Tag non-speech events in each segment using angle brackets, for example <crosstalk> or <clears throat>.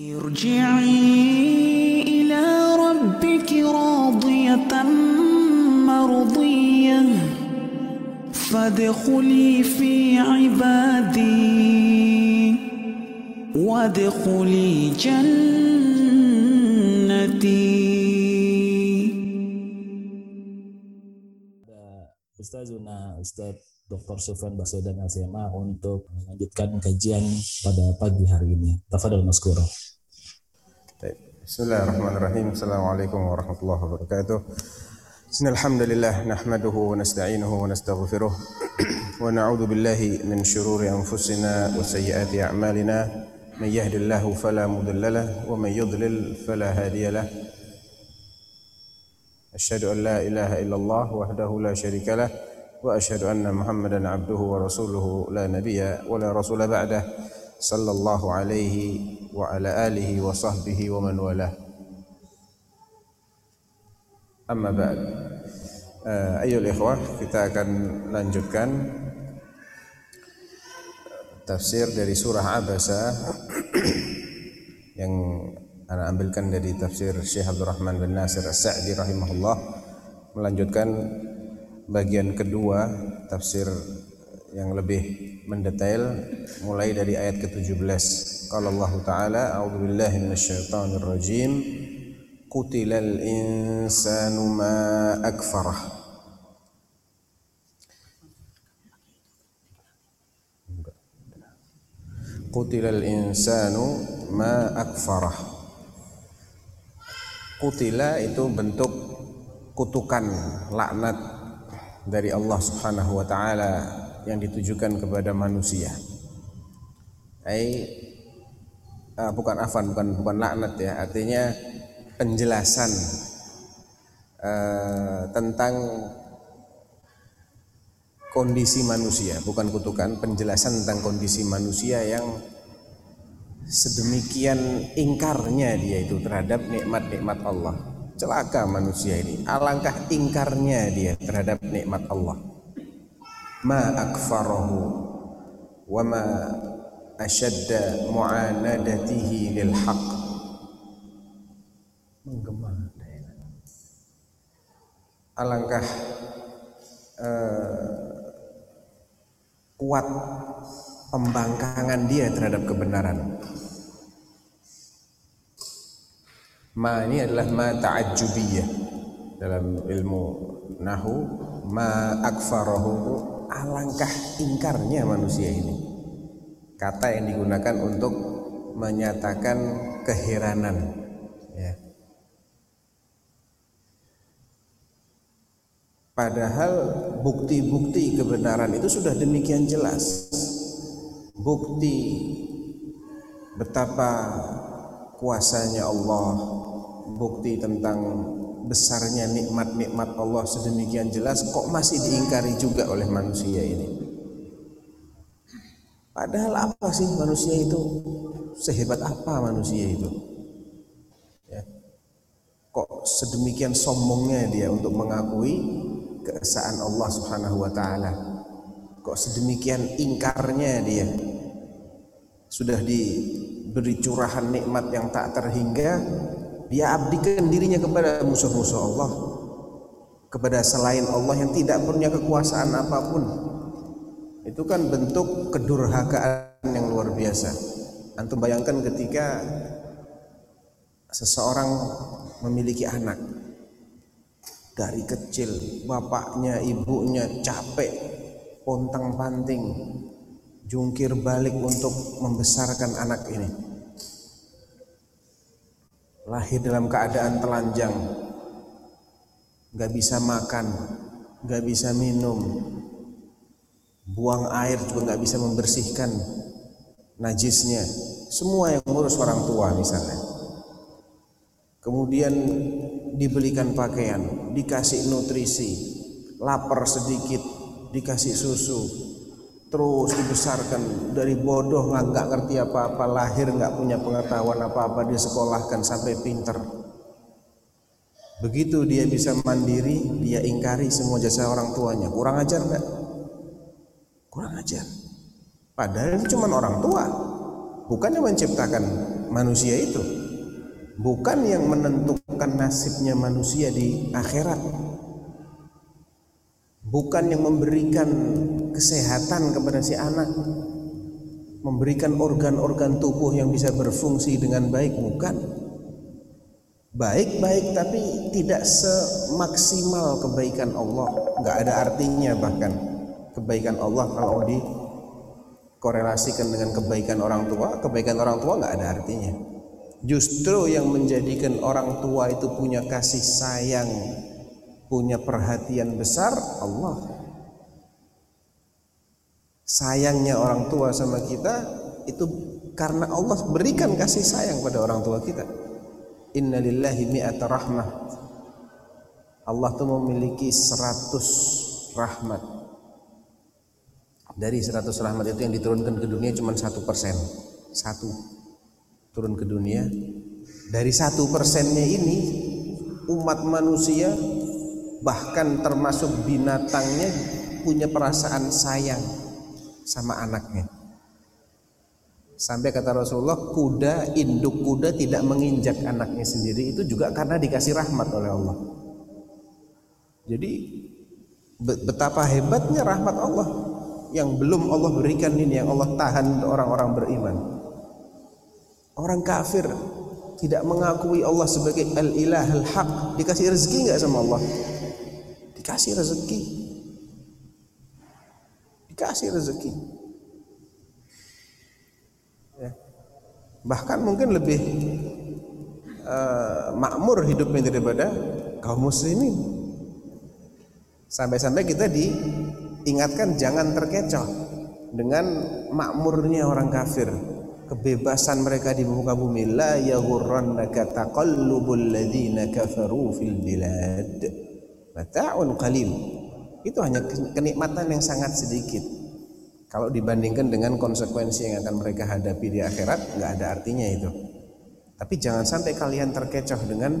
ارجعي إلى ربك راضية مرضية. فادخلي في عبادي. وادخلي جنتي. Ustazuna Ustaz Dr. Sufan Baswedan LCMA untuk melanjutkan kajian pada pagi hari ini. Tafadhol Maskuro. Bismillahirrahmanirrahim. Assalamualaikum warahmatullahi wabarakatuh. Innalhamdulillah nahmaduhu wa nasta'inuhu wa nastaghfiruh wa na'udzu billahi min shururi anfusina wa sayyiati a'malina. Man yahdihillahu fala mudilla lahu wa man yudlil fala hadiya lahu. أشهد أن لا إله إلا الله وحده لا شريك له وأشهد أن محمدا عبده ورسوله لا نبي ولا رسول بعده صلى الله عليه وعلى آله وصحبه ومن والاه أما بعد أيها الإخوة kita akan lanjutkan tafsir dari surah Abasa yang Ana ambilkan dari tafsir Syekh Abdul Rahman bin Nasir As-Sa'di rahimahullah melanjutkan bagian kedua tafsir yang lebih mendetail mulai dari ayat ke-17. Qala Allah Ta'ala, A'udzu billahi minasyaitonir rajim. Qutilal insanu ma akfarah. Qutilal insanu ma akfarah. Kutila itu bentuk kutukan laknat dari Allah Subhanahu wa taala yang ditujukan kepada manusia. Ai uh, bukan afan bukan bukan laknat ya, artinya penjelasan uh, tentang kondisi manusia, bukan kutukan, penjelasan tentang kondisi manusia yang sedemikian ingkarnya dia itu terhadap nikmat-nikmat Allah. Celaka manusia ini. Alangkah ingkarnya dia terhadap nikmat Allah. Ma akfarahu wa ma ashadda mu'anadatihi lil haq. Menggema. Alangkah uh, kuat pembangkangan dia terhadap kebenaran. Ma ini adalah ma ta'ajjubiyah dalam ilmu nahu ma akfarahu alangkah ingkarnya manusia ini. Kata yang digunakan untuk menyatakan keheranan ya. Padahal bukti-bukti kebenaran itu sudah demikian jelas. Bukti betapa kuasanya Allah, bukti tentang besarnya nikmat-nikmat Allah sedemikian jelas kok masih diingkari juga oleh manusia ini. Padahal apa sih manusia itu? Sehebat apa manusia itu? Ya. Kok sedemikian sombongnya dia untuk mengakui keesaan Allah Subhanahu wa taala. Kok sedemikian ingkarnya dia. Sudah diberi curahan nikmat yang tak terhingga, dia abdikan dirinya kepada musuh-musuh Allah. Kepada selain Allah yang tidak punya kekuasaan apa pun. Itu kan bentuk kedurhakaan yang luar biasa. Antum bayangkan ketika seseorang memiliki anak dari kecil bapaknya ibunya capek pontang panting jungkir balik untuk membesarkan anak ini. Lahir dalam keadaan telanjang. Nggak bisa makan nggak bisa minum. Buang air juga nggak bisa membersihkan najisnya. Semua yang ngurus orang tua misalnya. Kemudian dibelikan pakaian, dikasih nutrisi, lapar sedikit, dikasih susu, terus dibesarkan dari bodoh nggak ngerti apa-apa, lahir nggak punya pengetahuan apa-apa, disekolahkan sampai pinter. Begitu dia bisa mandiri, dia ingkari semua jasa orang tuanya. Kurang ajar nggak? Kurang ajar. Padahal itu cuma orang tua, bukan yang menciptakan manusia itu bukan yang menentukan nasibnya manusia di akhirat bukan yang memberikan kesehatan kepada si anak. Memberikan organ-organ tubuh yang bisa berfungsi dengan baik bukan. Baik-baik tapi tidak semaksimal kebaikan Allah. Nggak ada artinya bahkan kebaikan Allah kalau dikorelasikan dengan kebaikan orang tua kebaikan orang tua nggak ada artinya. Justru yang menjadikan orang tua itu punya kasih sayang punya perhatian besar Allah. Sayangnya orang tua sama kita itu karena Allah berikan kasih sayang pada orang tua kita. Innalillahi mi'ata rahmah. Allah tuh memiliki 100 rahmat. Dari 100 rahmat itu yang diturunkan ke dunia cuma satu persen. Satu. Turun ke dunia. Dari satu persennya ini umat manusia bahkan termasuk binatangnya punya perasaan sayang sama anaknya. Sampai kata Rasulullah kuda induk kuda tidak menginjak anaknya sendiri. Itu juga karena dikasih rahmat oleh Allah. Jadi betapa hebatnya rahmat Allah yang belum Allah berikan ini yang Allah tahan orang-orang beriman. Orang kafir tidak mengakui Allah sebagai al-ilah al-haq dikasih rezeki nggak sama Allah dikasih rezeki. Dikasih rezeki. Ya. bahkan mungkin lebih uh, makmur hidupnya daripada kaum muslimin. Sampai-sampai kita diingatkan jangan terkecoh dengan makmurnya orang kafir. Kebebasan mereka di muka bumi. La yaghurrannaka taqallubul ladzina kafaru fil bilad mata'un qalil itu hanya kenikmatan yang sangat sedikit. Kalau dibandingkan dengan konsekuensi yang akan mereka hadapi di akhirat nggak ada artinya itu. Tapi jangan sampai kalian terkecoh dengan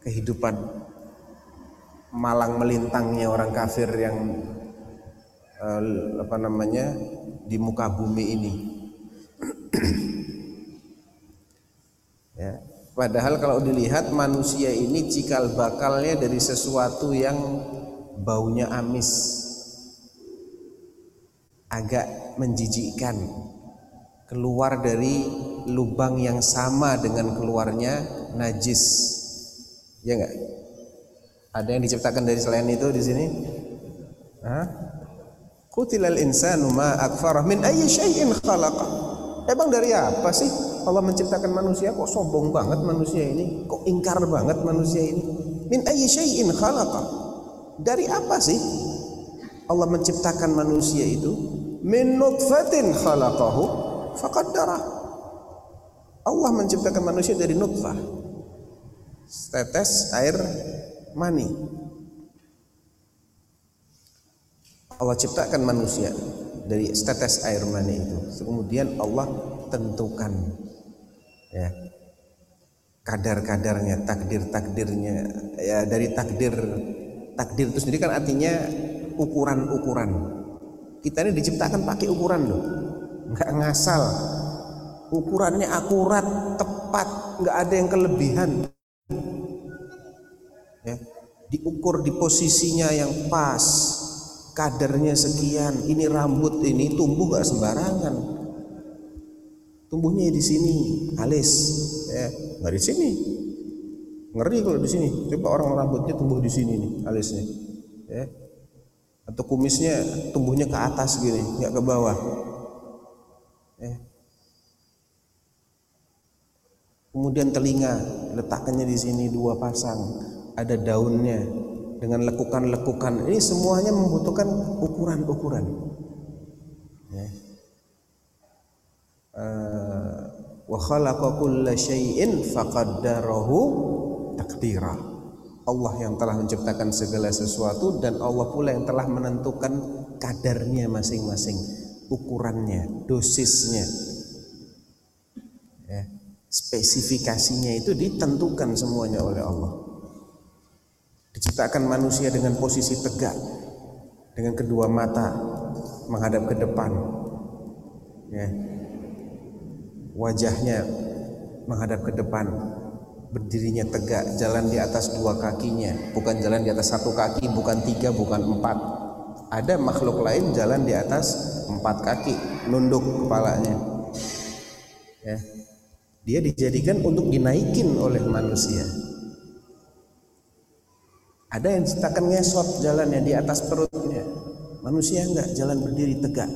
kehidupan malang melintangnya orang kafir yang eh, apa namanya di muka bumi ini. <clears throat> Ya Padahal kalau dilihat manusia ini cikal bakalnya dari sesuatu yang baunya amis. Agak menjijikkan. Keluar dari lubang yang sama dengan keluarnya najis. Ya enggak? Ada yang diciptakan dari selain itu di sini? Hah? Qutilal insanu ma akfarah min ayyi syai'in khalaqa. Emang dari apa sih? Allah menciptakan manusia kok sombong banget manusia ini? Kok ingkar banget manusia ini? Min ayyi syai'in khalaqa. Dari apa sih? Allah menciptakan manusia itu min nutfatin khalaqahu faqaddara Allah menciptakan manusia dari nutfah. Setetes air mani. Allah ciptakan manusia dari setetes air mani itu. Kemudian Allah tentukan ya. Kadar-kadarnya takdir-takdirnya. Ya dari takdir takdir itu sendiri kan artinya ukuran-ukuran. Kita ini diciptakan pakai ukuran loh. Nggak ngasal. Ukurannya akurat tepat. Nggak ada yang kelebihan. Ya. Diukur di posisinya yang pas. Kadarnya sekian. Ini rambut ini tumbuh nggak sembarangan tumbuhnya di sini alis ya. Nggak di sini. Ngeri kalau di sini. Coba orang rambutnya tumbuh di sini nih alisnya ya. Atau kumisnya tumbuhnya ke atas gini nggak ke bawah ya. kemudian telinga letakkannya di sini dua pasang. Ada daunnya dengan lekukan-lekukan. Ini semuanya membutuhkan ukuran-ukuran ya wa khalaqa kulla syai'in faqaddarahu takdira. Allah yang telah menciptakan segala sesuatu dan Allah pula yang telah menentukan kadarnya masing-masing, ukurannya, dosisnya. Ya, spesifikasinya itu ditentukan semuanya oleh Allah. Diciptakan manusia dengan posisi tegak, dengan kedua mata menghadap ke depan. Ya, wajahnya menghadap ke depan. Berdirinya tegak jalan di atas dua kakinya. Bukan jalan di atas satu kaki bukan tiga bukan empat. Ada makhluk lain jalan di atas empat kaki nunduk kepalanya. Ya. Dia dijadikan untuk dinaikin oleh manusia. Ada yang diciptakan ngesot jalannya di atas perutnya. Manusia enggak jalan berdiri tegak.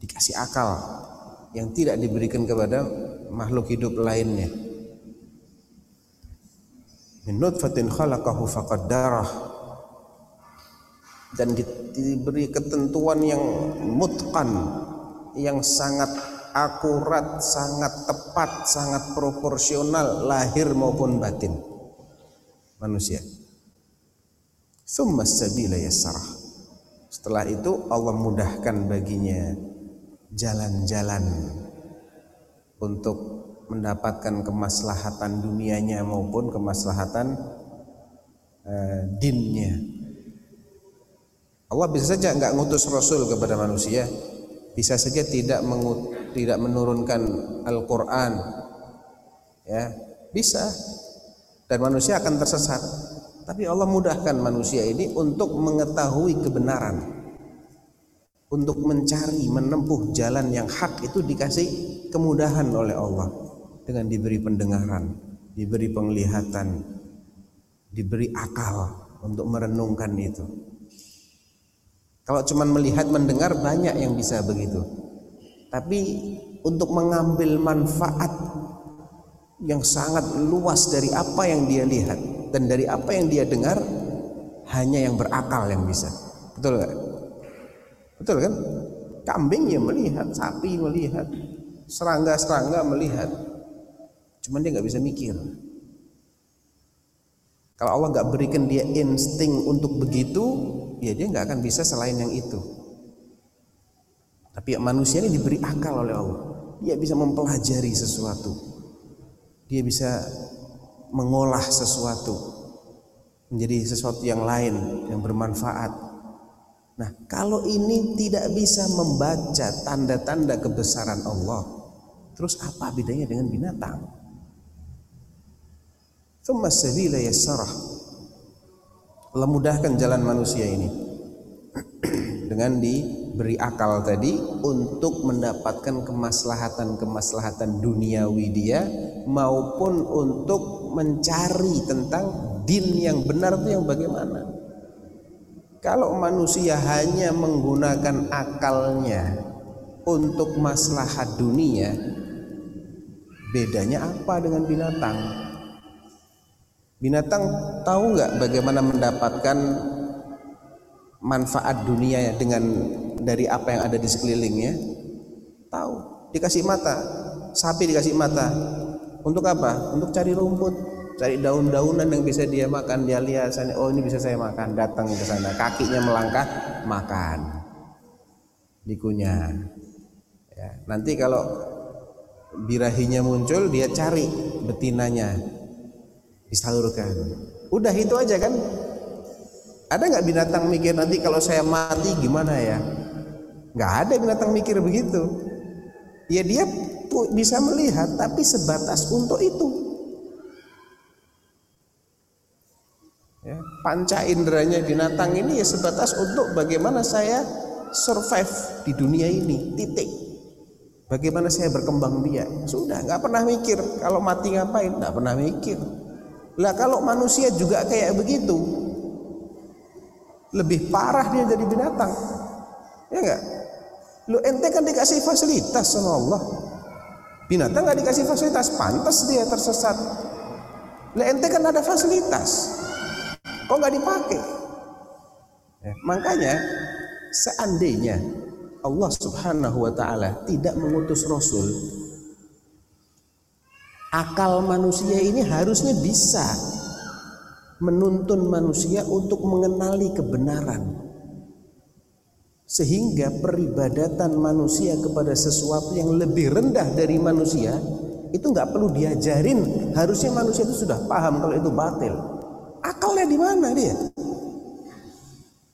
Dikasih akal yang tidak diberikan kepada makhluk hidup lainnya min nutfatin khalaqahu faqaddarah dan di- diberi ketentuan yang mutqan yang sangat akurat, sangat tepat, sangat proporsional lahir maupun batin manusia. Tsumma sabila yassarah. Setelah itu Allah mudahkan baginya jalan-jalan untuk mendapatkan kemaslahatan dunianya maupun kemaslahatan eh, dinnya. Allah bisa saja nggak ngutus Rasul kepada manusia, bisa saja tidak mengut, tidak menurunkan Al-Quran, ya bisa, dan manusia akan tersesat. Tapi Allah mudahkan manusia ini untuk mengetahui kebenaran, untuk mencari, menempuh jalan yang hak itu dikasih kemudahan oleh Allah dengan diberi pendengaran, diberi penglihatan, diberi akal untuk merenungkan itu. Kalau cuma melihat mendengar banyak yang bisa begitu. Tapi untuk mengambil manfaat yang sangat luas dari apa yang dia lihat dan dari apa yang dia dengar hanya yang berakal yang bisa. Betul nggak? Betul kan? Kambing ya melihat, sapi melihat, serangga-serangga melihat. Cuman dia nggak bisa mikir. Kalau Allah nggak berikan dia insting untuk begitu, ya dia nggak akan bisa selain yang itu. Tapi manusia ini diberi akal oleh Allah. Dia bisa mempelajari sesuatu. Dia bisa mengolah sesuatu menjadi sesuatu yang lain yang bermanfaat. Nah, kalau ini tidak bisa membaca tanda-tanda kebesaran Allah, terus apa bedanya dengan binatang? Thumma sabila yassarah. Allah jalan manusia ini <clears throat> dengan diberi akal tadi untuk mendapatkan kemaslahatan-kemaslahatan duniawi dia maupun untuk mencari tentang din yang benar itu yang bagaimana. Kalau manusia hanya menggunakan akalnya untuk maslahat dunia, bedanya apa dengan binatang? Binatang tahu nggak bagaimana mendapatkan manfaat dunia dengan dari apa yang ada di sekelilingnya? Tahu. Dikasih mata, sapi dikasih mata. Untuk apa? Untuk cari rumput, cari daun-daunan yang bisa dia makan. Dia lihat sana, oh ini bisa saya makan. Datang ke sana, kakinya melangkah, makan. Dikunyah. Ya, nanti kalau birahinya muncul, dia cari betinanya, disalurkan. Udah itu aja kan? Ada nggak binatang mikir nanti kalau saya mati gimana ya? Nggak ada binatang mikir begitu. Ya dia bisa melihat tapi sebatas untuk itu. Panca inderanya binatang ini ya sebatas untuk bagaimana saya survive di dunia ini. Titik. Bagaimana saya berkembang biak? Sudah nggak pernah mikir kalau mati ngapain? Nggak pernah mikir. Lah kalau manusia juga kayak begitu, lebih parah dia jadi binatang. Ya enggak? Lu ente kan dikasih fasilitas sama Allah. Binatang nggak dikasih fasilitas, pantas dia tersesat. Lah ente kan ada fasilitas. Kok nggak dipakai? Ya, makanya seandainya Allah Subhanahu wa taala tidak mengutus rasul, akal manusia ini harusnya bisa menuntun manusia untuk mengenali kebenaran sehingga peribadatan manusia kepada sesuatu yang lebih rendah dari manusia itu nggak perlu diajarin harusnya manusia itu sudah paham kalau itu batil akalnya di mana dia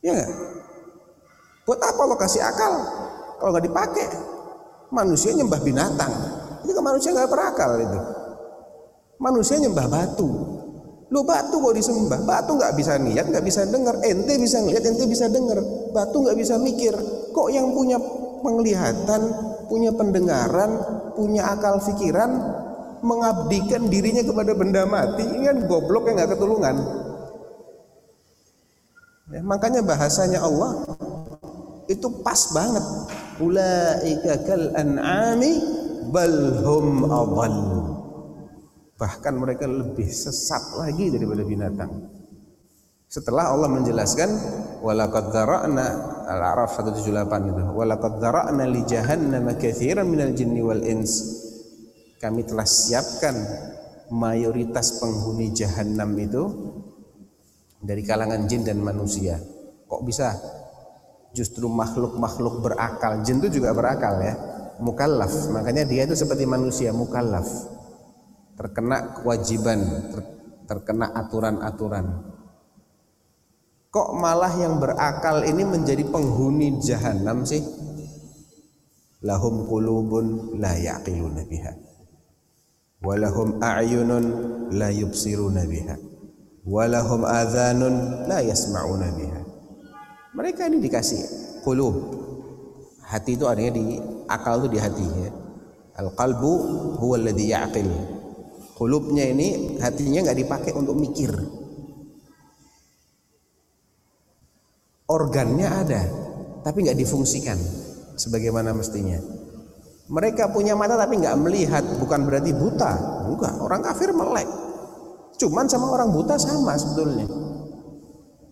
ya nggak buat apa lo kasih akal kalau nggak dipakai manusia nyembah binatang itu kan manusia nggak berakal itu Manusia nyembah batu. Lu batu kok disembah? Batu nggak bisa niat, nggak bisa dengar. Ente bisa ngeliat, ente bisa dengar. Batu nggak bisa mikir. Kok yang punya penglihatan, punya pendengaran, punya akal pikiran, mengabdikan dirinya kepada benda mati, ini kan goblok yang nggak ketulungan. Ya, makanya bahasanya Allah itu pas banget. Ulaika kal an'ami bal hum. Bahkan mereka lebih sesat lagi daripada binatang. Setelah Allah menjelaskan walaqad dzara'na Al-A'raf 178 itu walaqad dzara'na li jahannam katsiran minal jinni wal ins. Kami telah siapkan mayoritas penghuni jahanam itu dari kalangan jin dan manusia. Kok bisa? Justru makhluk-makhluk berakal. Jin itu juga berakal ya. Mukallaf. Makanya dia itu seperti manusia, mukallaf. Terkena kewajiban, ter, terkena aturan-aturan. Kok malah yang berakal ini menjadi penghuni jahanam sih? Lahum qulubun la yaqiluna biha. Walahum a'yunun la yubsiruna biha walahum adhanun la yasma'una biha. Mereka ini dikasih qulub. Hati itu adanya di akal itu di hati ya. Al qalbu huwa alladhi ya'qil. Qulubnya ini hatinya nggak dipakai untuk mikir. Organnya ada, tapi nggak difungsikan sebagaimana mestinya. Mereka punya mata tapi nggak melihat, bukan berarti buta. Enggak, orang kafir melek. Cuman sama orang buta sama sebetulnya.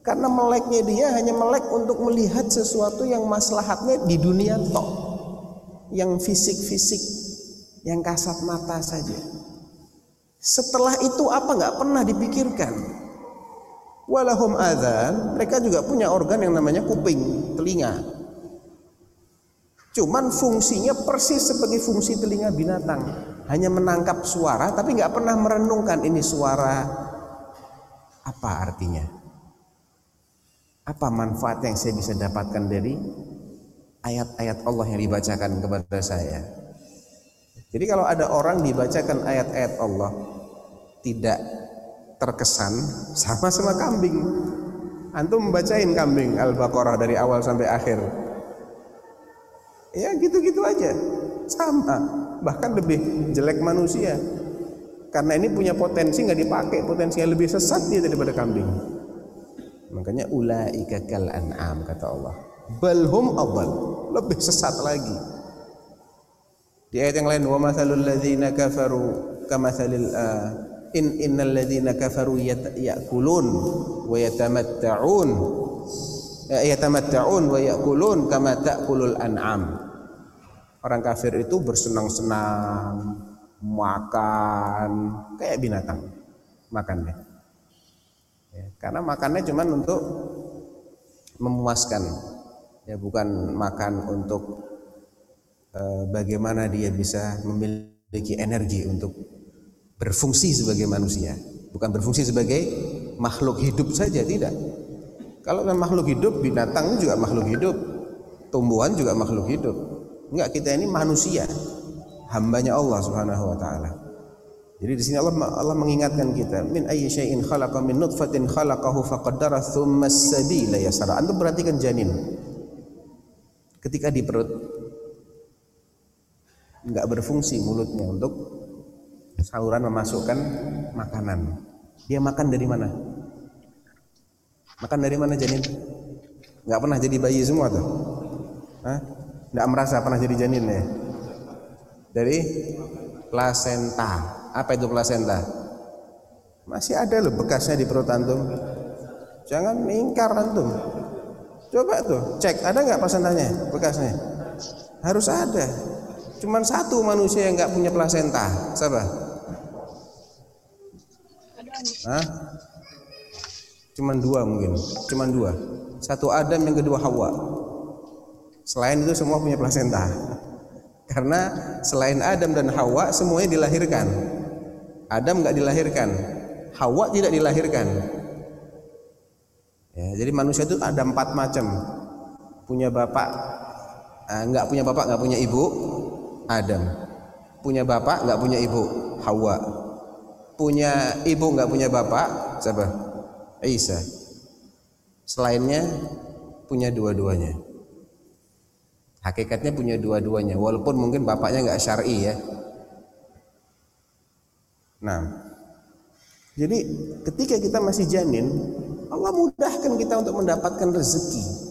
Karena meleknya dia hanya melek untuk melihat sesuatu yang maslahatnya di dunia tok. Yang fisik-fisik, yang kasat mata saja. Setelah itu apa nggak pernah dipikirkan. Walahum adhan, mereka juga punya organ yang namanya kuping, telinga. Cuman fungsinya persis seperti fungsi telinga binatang. Hanya menangkap suara tapi nggak pernah merenungkan ini suara apa artinya. Apa manfaat yang saya bisa dapatkan dari ayat-ayat Allah yang dibacakan kepada saya? Jadi kalau ada orang dibacakan ayat-ayat Allah tidak terkesan sama sama kambing. Antum membacain kambing Al-Baqarah dari awal sampai akhir ya gitu-gitu aja. Sama. Bahkan lebih jelek manusia. Karena ini punya potensi nggak dipakai potensinya lebih sesat dia daripada kambing. Makanya ulaika kal an'am kata Allah. Balhum adal lebih sesat lagi. Di ayat yang lain wa mathalul ladzina kafaru kamathalil uh, in innal ladzina kafaru ya'kulun wa yatamatta'un yatamatta'un wa ya'kulun kama ta'kulul an'am Orang kafir itu bersenang-senang, makan kayak binatang makannya. Ya, karena makannya cuma untuk memuaskan, ya bukan makan untuk eh, bagaimana dia bisa memiliki energi untuk berfungsi sebagai manusia, bukan berfungsi sebagai makhluk hidup saja tidak. Kalau makhluk hidup, binatang juga makhluk hidup, tumbuhan juga makhluk hidup. Enggak, kita ini manusia. Hambanya Allah Subhanahu wa taala. Jadi di sini Allah Allah mengingatkan kita, min ayyi syai'in khalaqa min nutfatin khalaqahu faqaddara tsumma as-sabila yasara. Antum perhatikan janin. Ketika di perut enggak berfungsi mulutnya untuk saluran memasukkan makanan. Dia makan dari mana? Makan dari mana janin? Enggak pernah jadi bayi semua tuh. Hah? Tidak merasa pernah jadi janin ya? Dari plasenta. Apa itu plasenta? Masih ada loh bekasnya di perut antum. Jangan mingkar antum. Coba tuh cek ada nggak plasentanya bekasnya? Harus ada. Cuman satu manusia yang nggak punya plasenta. Siapa? Hah? Cuman dua mungkin. Cuman dua. Satu Adam yang kedua Hawa. Selain itu semua punya plasenta. Karena selain Adam dan Hawa semuanya dilahirkan. Adam nggak dilahirkan, Hawa tidak dilahirkan. Ya, jadi manusia itu ada empat macam. Punya bapak, eh, nggak punya bapak, nggak punya ibu, Adam. Punya bapak, nggak punya ibu, Hawa. punya ibu nggak punya bapak siapa Isa selainnya punya dua-duanya hakikatnya punya dua-duanya walaupun mungkin bapaknya nggak syar'i ya. Nah jadi ketika kita masih janin Allah mudahkan kita untuk mendapatkan rezeki.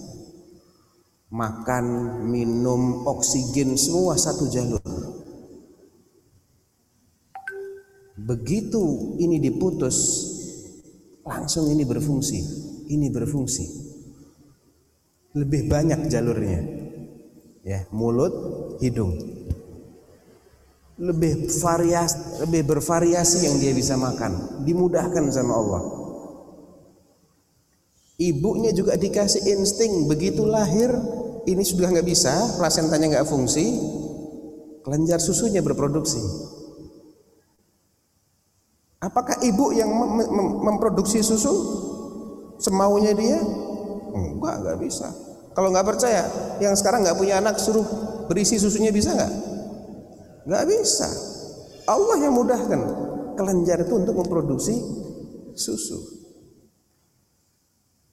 Makan minum oksigen semua satu jalur. Begitu ini diputus langsung ini berfungsi ini berfungsi. Lebih banyak jalurnya ya mulut hidung. Lebih variasi lebih bervariasi yang dia bisa makan. Dimudahkan sama Allah. Ibunya juga dikasih insting begitu lahir ini sudah nggak bisa plasentanya nggak fungsi kelenjar susunya berproduksi. Apakah ibu yang mem mem memproduksi susu? Semaunya dia? Enggak nggak bisa kalau nggak percaya yang sekarang nggak punya anak suruh berisi susunya bisa nggak? Nggak bisa. Allah yang mudahkan kelenjar itu untuk memproduksi susu.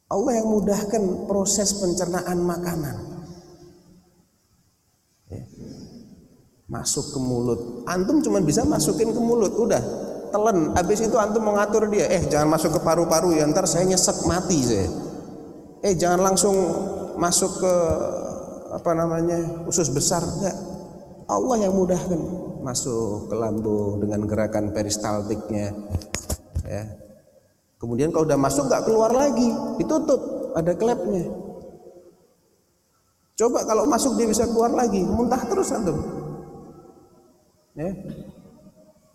Allah yang mudahkan proses pencernaan makanan. Ya. masuk ke mulut. Antum cuma bisa masukin ke mulut udah. Telan. Habis itu antum mengatur dia. Eh jangan masuk ke paru-paru ya ntar saya nyesek mati saya. Eh jangan langsung masuk ke apa namanya usus besar enggak. Allah yang mudahkan. Masuk ke lambung dengan gerakan peristaltiknya ya. Kemudian kalau udah masuk nggak keluar lagi ditutup ada klepnya. Coba kalau masuk dia bisa keluar lagi muntah terus antum. Ya.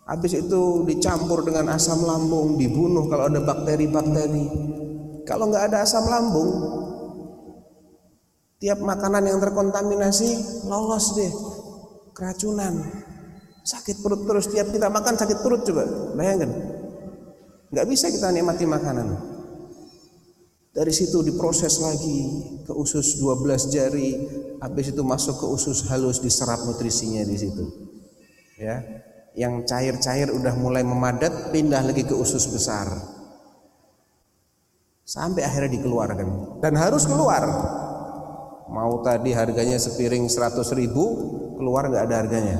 Habis itu dicampur dengan asam lambung dibunuh kalau ada bakteri-bakteri. Kalau nggak ada asam lambung tiap makanan yang terkontaminasi lolos deh. Keracunan. Sakit perut terus. Tiap kita makan sakit perut coba bayangkan. Nggak bisa kita nikmati makanan. Dari situ diproses lagi ke usus 12 jari. Habis itu masuk ke usus halus diserap nutrisinya di situ. Ya. Yang cair-cair udah mulai memadat pindah lagi ke usus besar. Sampai akhirnya dikeluarkan. Dan harus keluar mau tadi harganya sepiring 100 ribu keluar nggak ada harganya.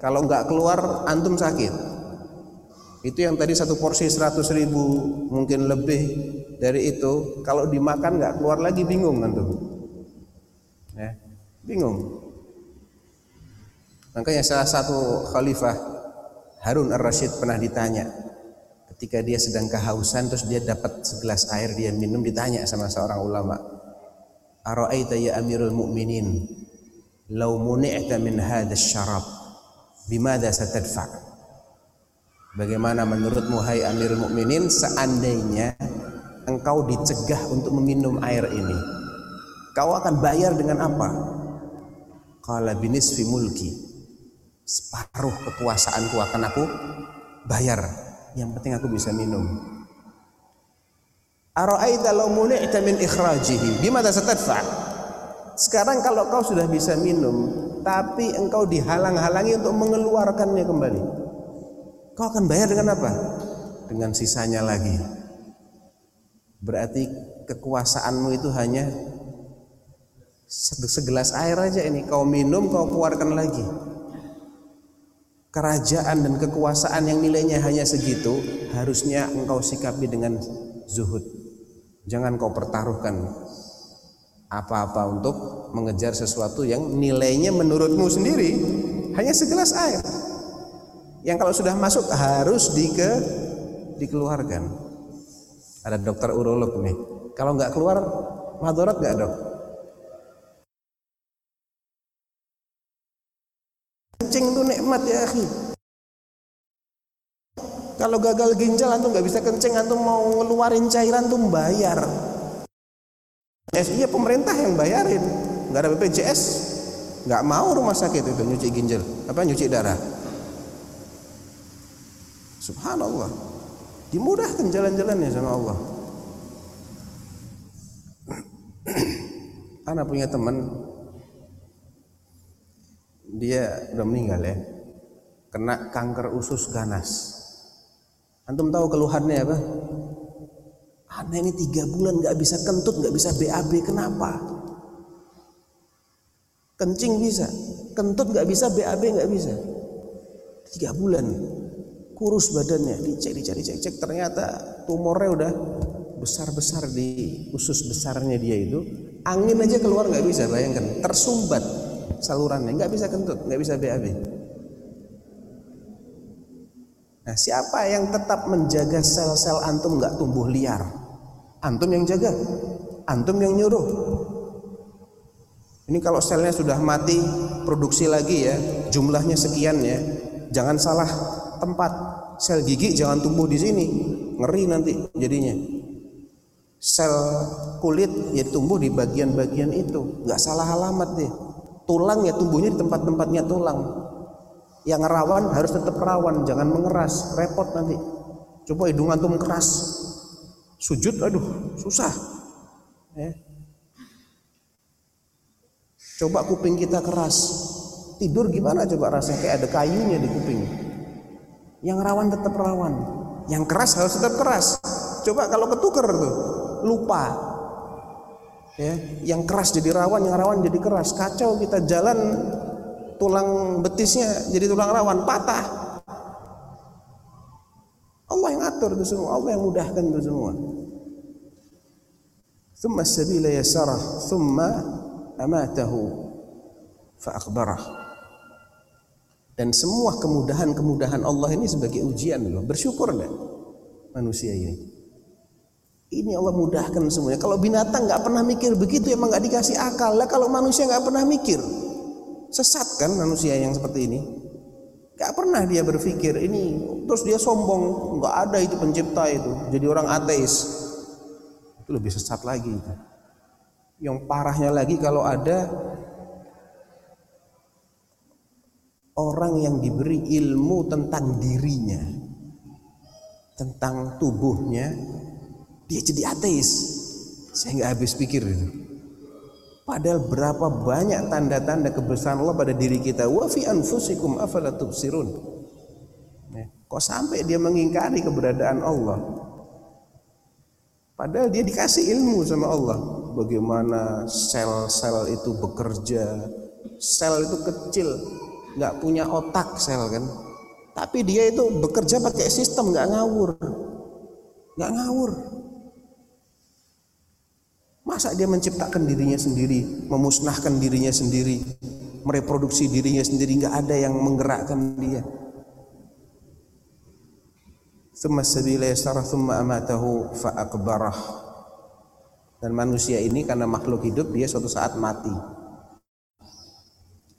Kalau nggak keluar antum sakit. Itu yang tadi satu porsi 100 ribu mungkin lebih dari itu. Kalau dimakan nggak keluar lagi bingung antum. Ya bingung. Makanya salah satu khalifah Harun ar-Rasyid pernah ditanya ketika dia sedang kehausan terus dia dapat segelas air dia minum ditanya sama seorang ulama Ara'aita ya Amirul Mukminin law muni'ta min hadha syarab bimada satadfa? Bagaimana menurutmu hai Amirul Mukminin seandainya engkau dicegah untuk meminum air ini kau akan bayar dengan apa? Qala binisfi mulki separuh kekuasaanku akan aku bayar. Yang penting aku bisa minum Ara'aita law muni'ta min ikhrajihi. Bimada satadfa sekarang kalau kau sudah bisa minum tapi engkau dihalang-halangi untuk mengeluarkannya kembali kau akan bayar dengan apa? Dengan sisanya lagi. Berarti kekuasaanmu itu hanya segelas air aja ini. Kau minum kau keluarkan lagi. Kerajaan dan kekuasaan yang nilainya hanya segitu harusnya engkau sikapi dengan zuhud jangan kau pertaruhkan apa-apa untuk mengejar sesuatu yang nilainya menurutmu sendiri. Hanya segelas air. Yang kalau sudah masuk harus dike, dikeluarkan. Ada dokter urolog nih. Kalau nggak keluar madorat nggak dok? Kencing itu nikmat ya kalau gagal ginjal antum nggak bisa kencing antum mau ngeluarin cairan tuh bayar. Eh, iya pemerintah yang bayarin. Nggak ada BPJS nggak mau rumah sakit itu nyuci ginjal. Apa nyuci darah? Subhanallah. Dimudahkan jalan-jalannya sama Allah. <clears throat> Anak punya teman dia udah meninggal ya. Kena kanker usus ganas Antum tahu keluhannya apa? Anak ini tiga bulan nggak bisa kentut, nggak bisa BAB, kenapa? Kencing bisa, kentut nggak bisa, BAB nggak bisa. Tiga bulan, kurus badannya, dicek, dicek, dicek, cek, ternyata tumornya udah besar-besar di usus besarnya dia itu. Angin aja keluar nggak bisa, bayangkan, tersumbat salurannya, nggak bisa kentut, nggak bisa BAB. Nah, siapa yang tetap menjaga sel-sel antum nggak tumbuh liar? Antum yang jaga, antum yang nyuruh. Ini kalau selnya sudah mati, produksi lagi ya, jumlahnya sekian ya. Jangan salah tempat. Sel gigi jangan tumbuh di sini, ngeri nanti jadinya. Sel kulit ya tumbuh di bagian-bagian itu, nggak salah alamat deh. Tulang ya tumbuhnya di tempat-tempatnya tulang. Yang rawan harus tetap rawan, jangan mengeras, repot nanti. Coba hidung antum keras, sujud, aduh susah. Ya. Coba kuping kita keras, tidur gimana coba rasanya kayak ada kayunya di kuping. Yang rawan tetap rawan, yang keras harus tetap keras. Coba kalau ketuker tuh, lupa. Ya, yang keras jadi rawan, yang rawan jadi keras. Kacau kita jalan tulang betisnya jadi tulang rawan patah. Allah yang atur itu semua, Allah yang mudahkan itu semua. Thumma sabila yasarah, thumma amatahu fa'akbarah. Dan semua kemudahan-kemudahan Allah ini sebagai ujian loh. Bersyukur enggak manusia ini? Ini Allah mudahkan semuanya. Kalau binatang nggak pernah mikir begitu, emang nggak dikasih akal. Lah kalau manusia nggak pernah mikir, Sesat kan manusia yang seperti ini? Gak pernah dia berpikir ini, terus dia sombong, nggak ada itu pencipta itu, jadi orang ateis. Itu lebih sesat lagi. Itu. Yang parahnya lagi kalau ada orang yang diberi ilmu tentang dirinya, tentang tubuhnya, dia jadi ateis. Saya nggak habis pikir itu. Padahal berapa banyak tanda-tanda kebesaran Allah pada diri kita. Wa fi anfusikum afala tubsirun. Ya, kok sampai dia mengingkari keberadaan Allah? Padahal dia dikasih ilmu sama Allah. Bagaimana sel-sel itu bekerja. Sel itu kecil, nggak punya otak sel kan. Tapi dia itu bekerja pakai sistem nggak ngawur, nggak ngawur. Masa dia menciptakan dirinya sendiri, memusnahkan dirinya sendiri, mereproduksi dirinya sendiri, nggak ada yang menggerakkan dia. Thumma sabila yasara thumma amatahu fa'akbarah. Dan manusia ini karena makhluk hidup dia suatu saat mati.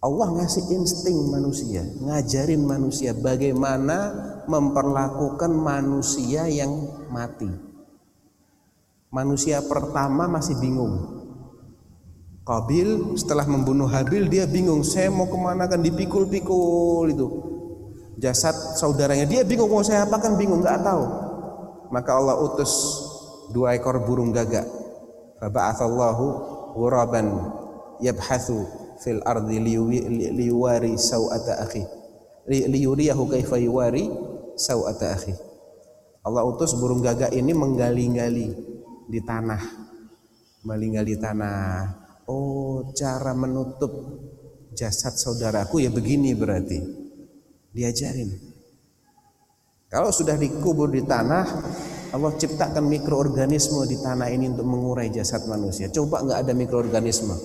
Allah ngasih insting manusia, ngajarin manusia bagaimana memperlakukan manusia yang mati. Manusia pertama masih bingung. Kabil setelah membunuh Habil dia bingung. Saya mau ke mana kan dipikul-pikul itu jasad saudaranya. Dia bingung mau saya apa kan bingung nggak tahu. Maka Allah utus dua ekor burung gagak. Faba'athallahu ghuraban yabhathu fil ardi liwari sawata akhi. Liyuriyahu kaifa yuwari sawata akhi. Allah utus burung gagak ini menggali-gali di tanah melinggal di tanah. Oh cara menutup jasad saudaraku ya begini berarti. Diajarin. Kalau sudah dikubur di tanah Allah ciptakan mikroorganisme di tanah ini untuk mengurai jasad manusia. Coba nggak ada mikroorganisme?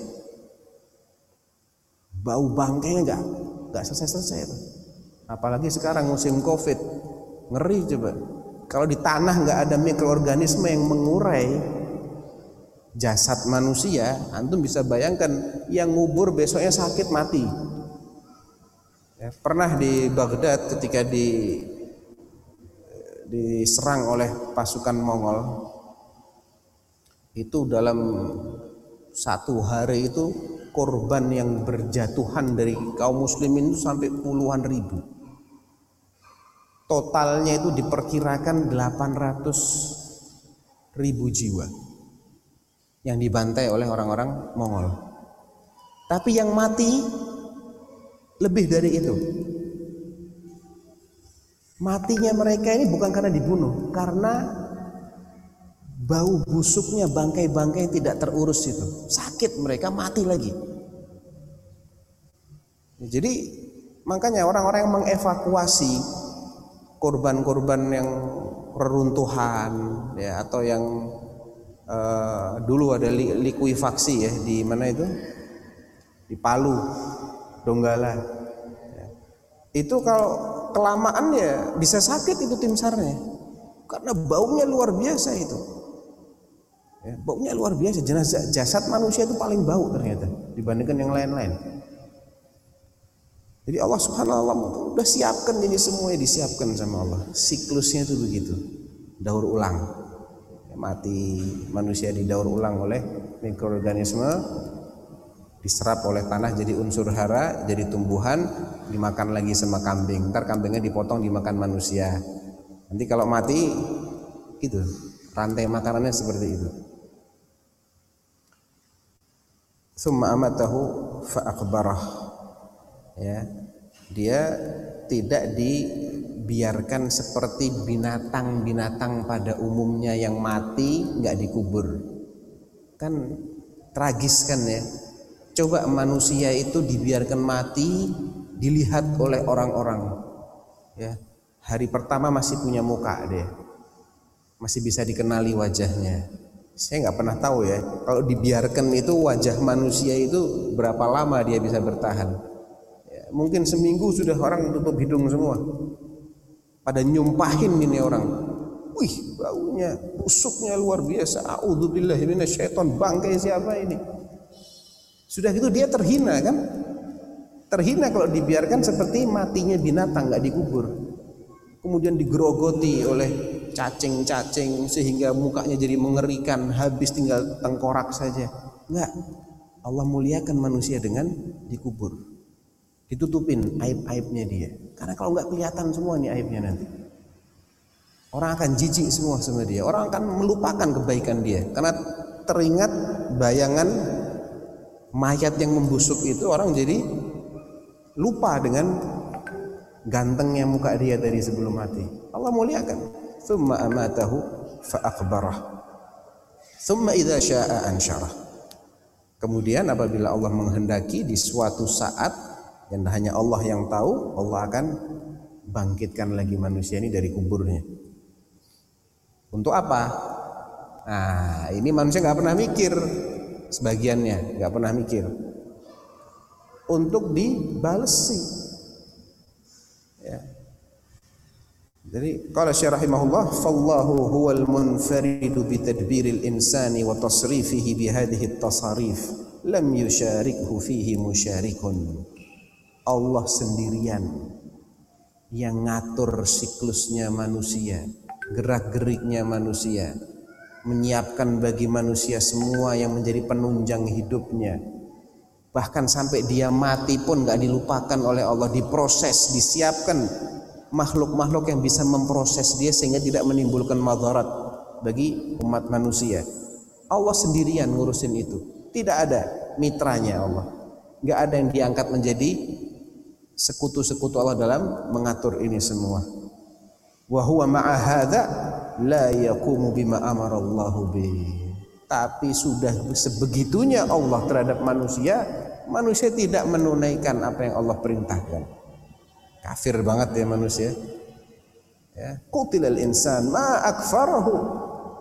Bau bangkainya nggak? Nggak selesai selesai apalagi sekarang musim covid. Ngeri coba kalau di tanah nggak ada mikroorganisme yang mengurai jasad manusia, antum bisa bayangkan yang ngubur besoknya sakit mati. Ya, pernah di Baghdad ketika di diserang oleh pasukan Mongol itu dalam satu hari itu korban yang berjatuhan dari kaum muslimin itu sampai puluhan ribu totalnya itu diperkirakan 800 ribu jiwa yang dibantai oleh orang-orang Mongol. Tapi yang mati lebih dari itu. Matinya mereka ini bukan karena dibunuh, karena bau busuknya bangkai-bangkai tidak terurus itu. Sakit mereka mati lagi. Jadi makanya orang-orang yang mengevakuasi korban-korban yang reruntuhan ya atau yang uh, dulu ada li likuifaksi ya di mana itu? Di Palu Donggala ya. itu kalau kelamaan ya bisa sakit itu tim sarnya. Karena baunya luar biasa itu. Ya, baunya luar biasa. Jenazah jasad manusia itu paling bau ternyata dibandingkan yang lain-lain jadi Allah subhanahu wa ta'ala udah siapkan ini semuanya disiapkan sama Allah siklusnya itu begitu daur ulang ya, mati manusia didaur ulang oleh mikroorganisme diserap oleh tanah jadi unsur hara, jadi tumbuhan, dimakan lagi sama kambing. Ntar kambingnya dipotong dimakan manusia. Nanti kalau mati gitu, rantai makanannya seperti itu. Summa amatahu fa. Ya. Dia tidak dibiarkan seperti binatang-binatang pada umumnya yang mati nggak dikubur. Kan tragis kan ya Coba manusia itu dibiarkan mati dilihat oleh orang-orang. Ya, hari pertama masih punya muka dia, masih bisa dikenali wajahnya. Saya nggak pernah tahu ya, kalau dibiarkan itu wajah manusia itu berapa lama dia bisa bertahan. Mungkin seminggu sudah orang tutup hidung semua. Pada nyumpahin ini orang. Wih, baunya, busuknya luar biasa. A'udzubillahi minasyaiton. Bangkai siapa ini? Sudah gitu dia terhina kan? Terhina kalau dibiarkan seperti matinya binatang nggak dikubur. Kemudian digerogoti oleh cacing-cacing sehingga mukanya jadi mengerikan, habis tinggal tengkorak saja. Enggak. Allah muliakan manusia dengan dikubur. Ditutupin aib-aibnya dia. Karena kalau nggak kelihatan semua nih aibnya nanti. Orang akan jijik semua sama dia. Orang akan melupakan kebaikan dia karena teringat bayangan mayat yang membusuk itu orang jadi lupa dengan gantengnya muka dia dari sebelum mati. Allah muliakan. Thumma amatahu fa akbarah. Thumma idza syaa ansyarah. Kemudian apabila Allah menghendaki di suatu saat yang hanya Allah yang tahu, Allah akan bangkitkan lagi manusia ini dari kuburnya. Untuk apa? Nah, ini manusia nggak pernah mikir sebagiannya nggak pernah mikir untuk dibalesi ya. jadi kalau syarah rahimahullah fallahu huwal munfaridu bitadbiril insani wa tasrifihi bihadhihi tasarif lam yusharikhu fihi musyarikun Allah sendirian yang ngatur siklusnya manusia gerak-geriknya manusia menyiapkan bagi manusia semua yang menjadi penunjang hidupnya. Bahkan sampai dia mati pun gak dilupakan oleh Allah diproses disiapkan makhluk-makhluk yang bisa memproses dia sehingga tidak menimbulkan madarat bagi umat manusia. Allah sendirian ngurusin itu. Tidak ada mitranya Allah. Gak ada yang diangkat menjadi sekutu-sekutu Allah dalam mengatur ini semua wa huwa ma'a hadza la yaqumu bima amarallahu bi. Tapi sudah sebegitunya Allah terhadap manusia, manusia tidak menunaikan apa yang Allah perintahkan. Kafir banget ya manusia. Ya, qutilal insan ma akfarahu.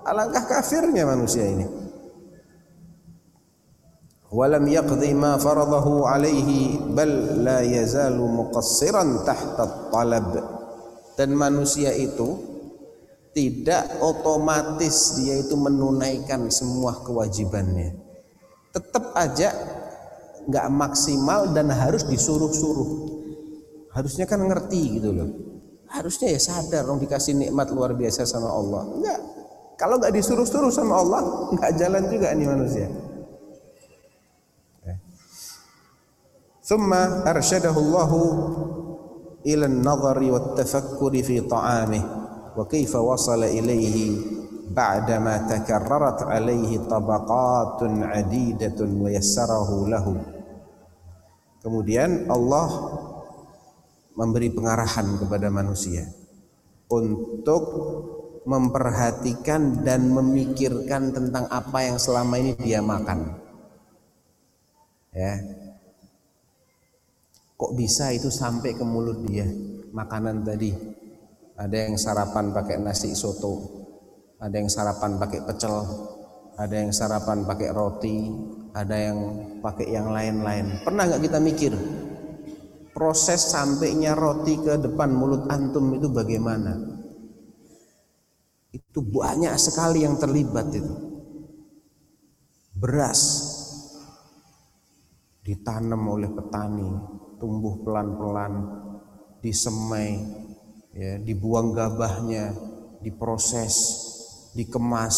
Alangkah kafirnya manusia ini. Walam yaqdi ma faradahu alaihi bal la yazalu muqassiran tahta talab. Dan manusia itu tidak otomatis dia itu menunaikan semua kewajibannya. Tetap aja nggak maksimal dan harus disuruh-suruh. Harusnya kan ngerti gitu loh. Harusnya ya sadar dong dikasih nikmat luar biasa sama Allah. Enggak kalau nggak disuruh-suruh sama Allah nggak jalan juga nih manusia ثم أرشده الله إلى النظر والتفكر في طعامه وكيف وصل إليه بعدما تكررت عليه طبقات عديدة ويسره له kemudian Allah memberi pengarahan kepada manusia untuk memperhatikan dan memikirkan tentang apa yang selama ini dia makan. Ya. Kok bisa itu sampai ke mulut dia makanan tadi? Ada yang sarapan pakai nasi soto, ada yang sarapan pakai pecel, ada yang sarapan pakai roti, ada yang pakai yang lain-lain. Pernah nggak kita mikir proses sampainya roti ke depan mulut antum itu bagaimana? Itu banyak sekali yang terlibat itu. Beras ditanam oleh petani, tumbuh pelan-pelan, disemai, ya, dibuang gabahnya, diproses, dikemas,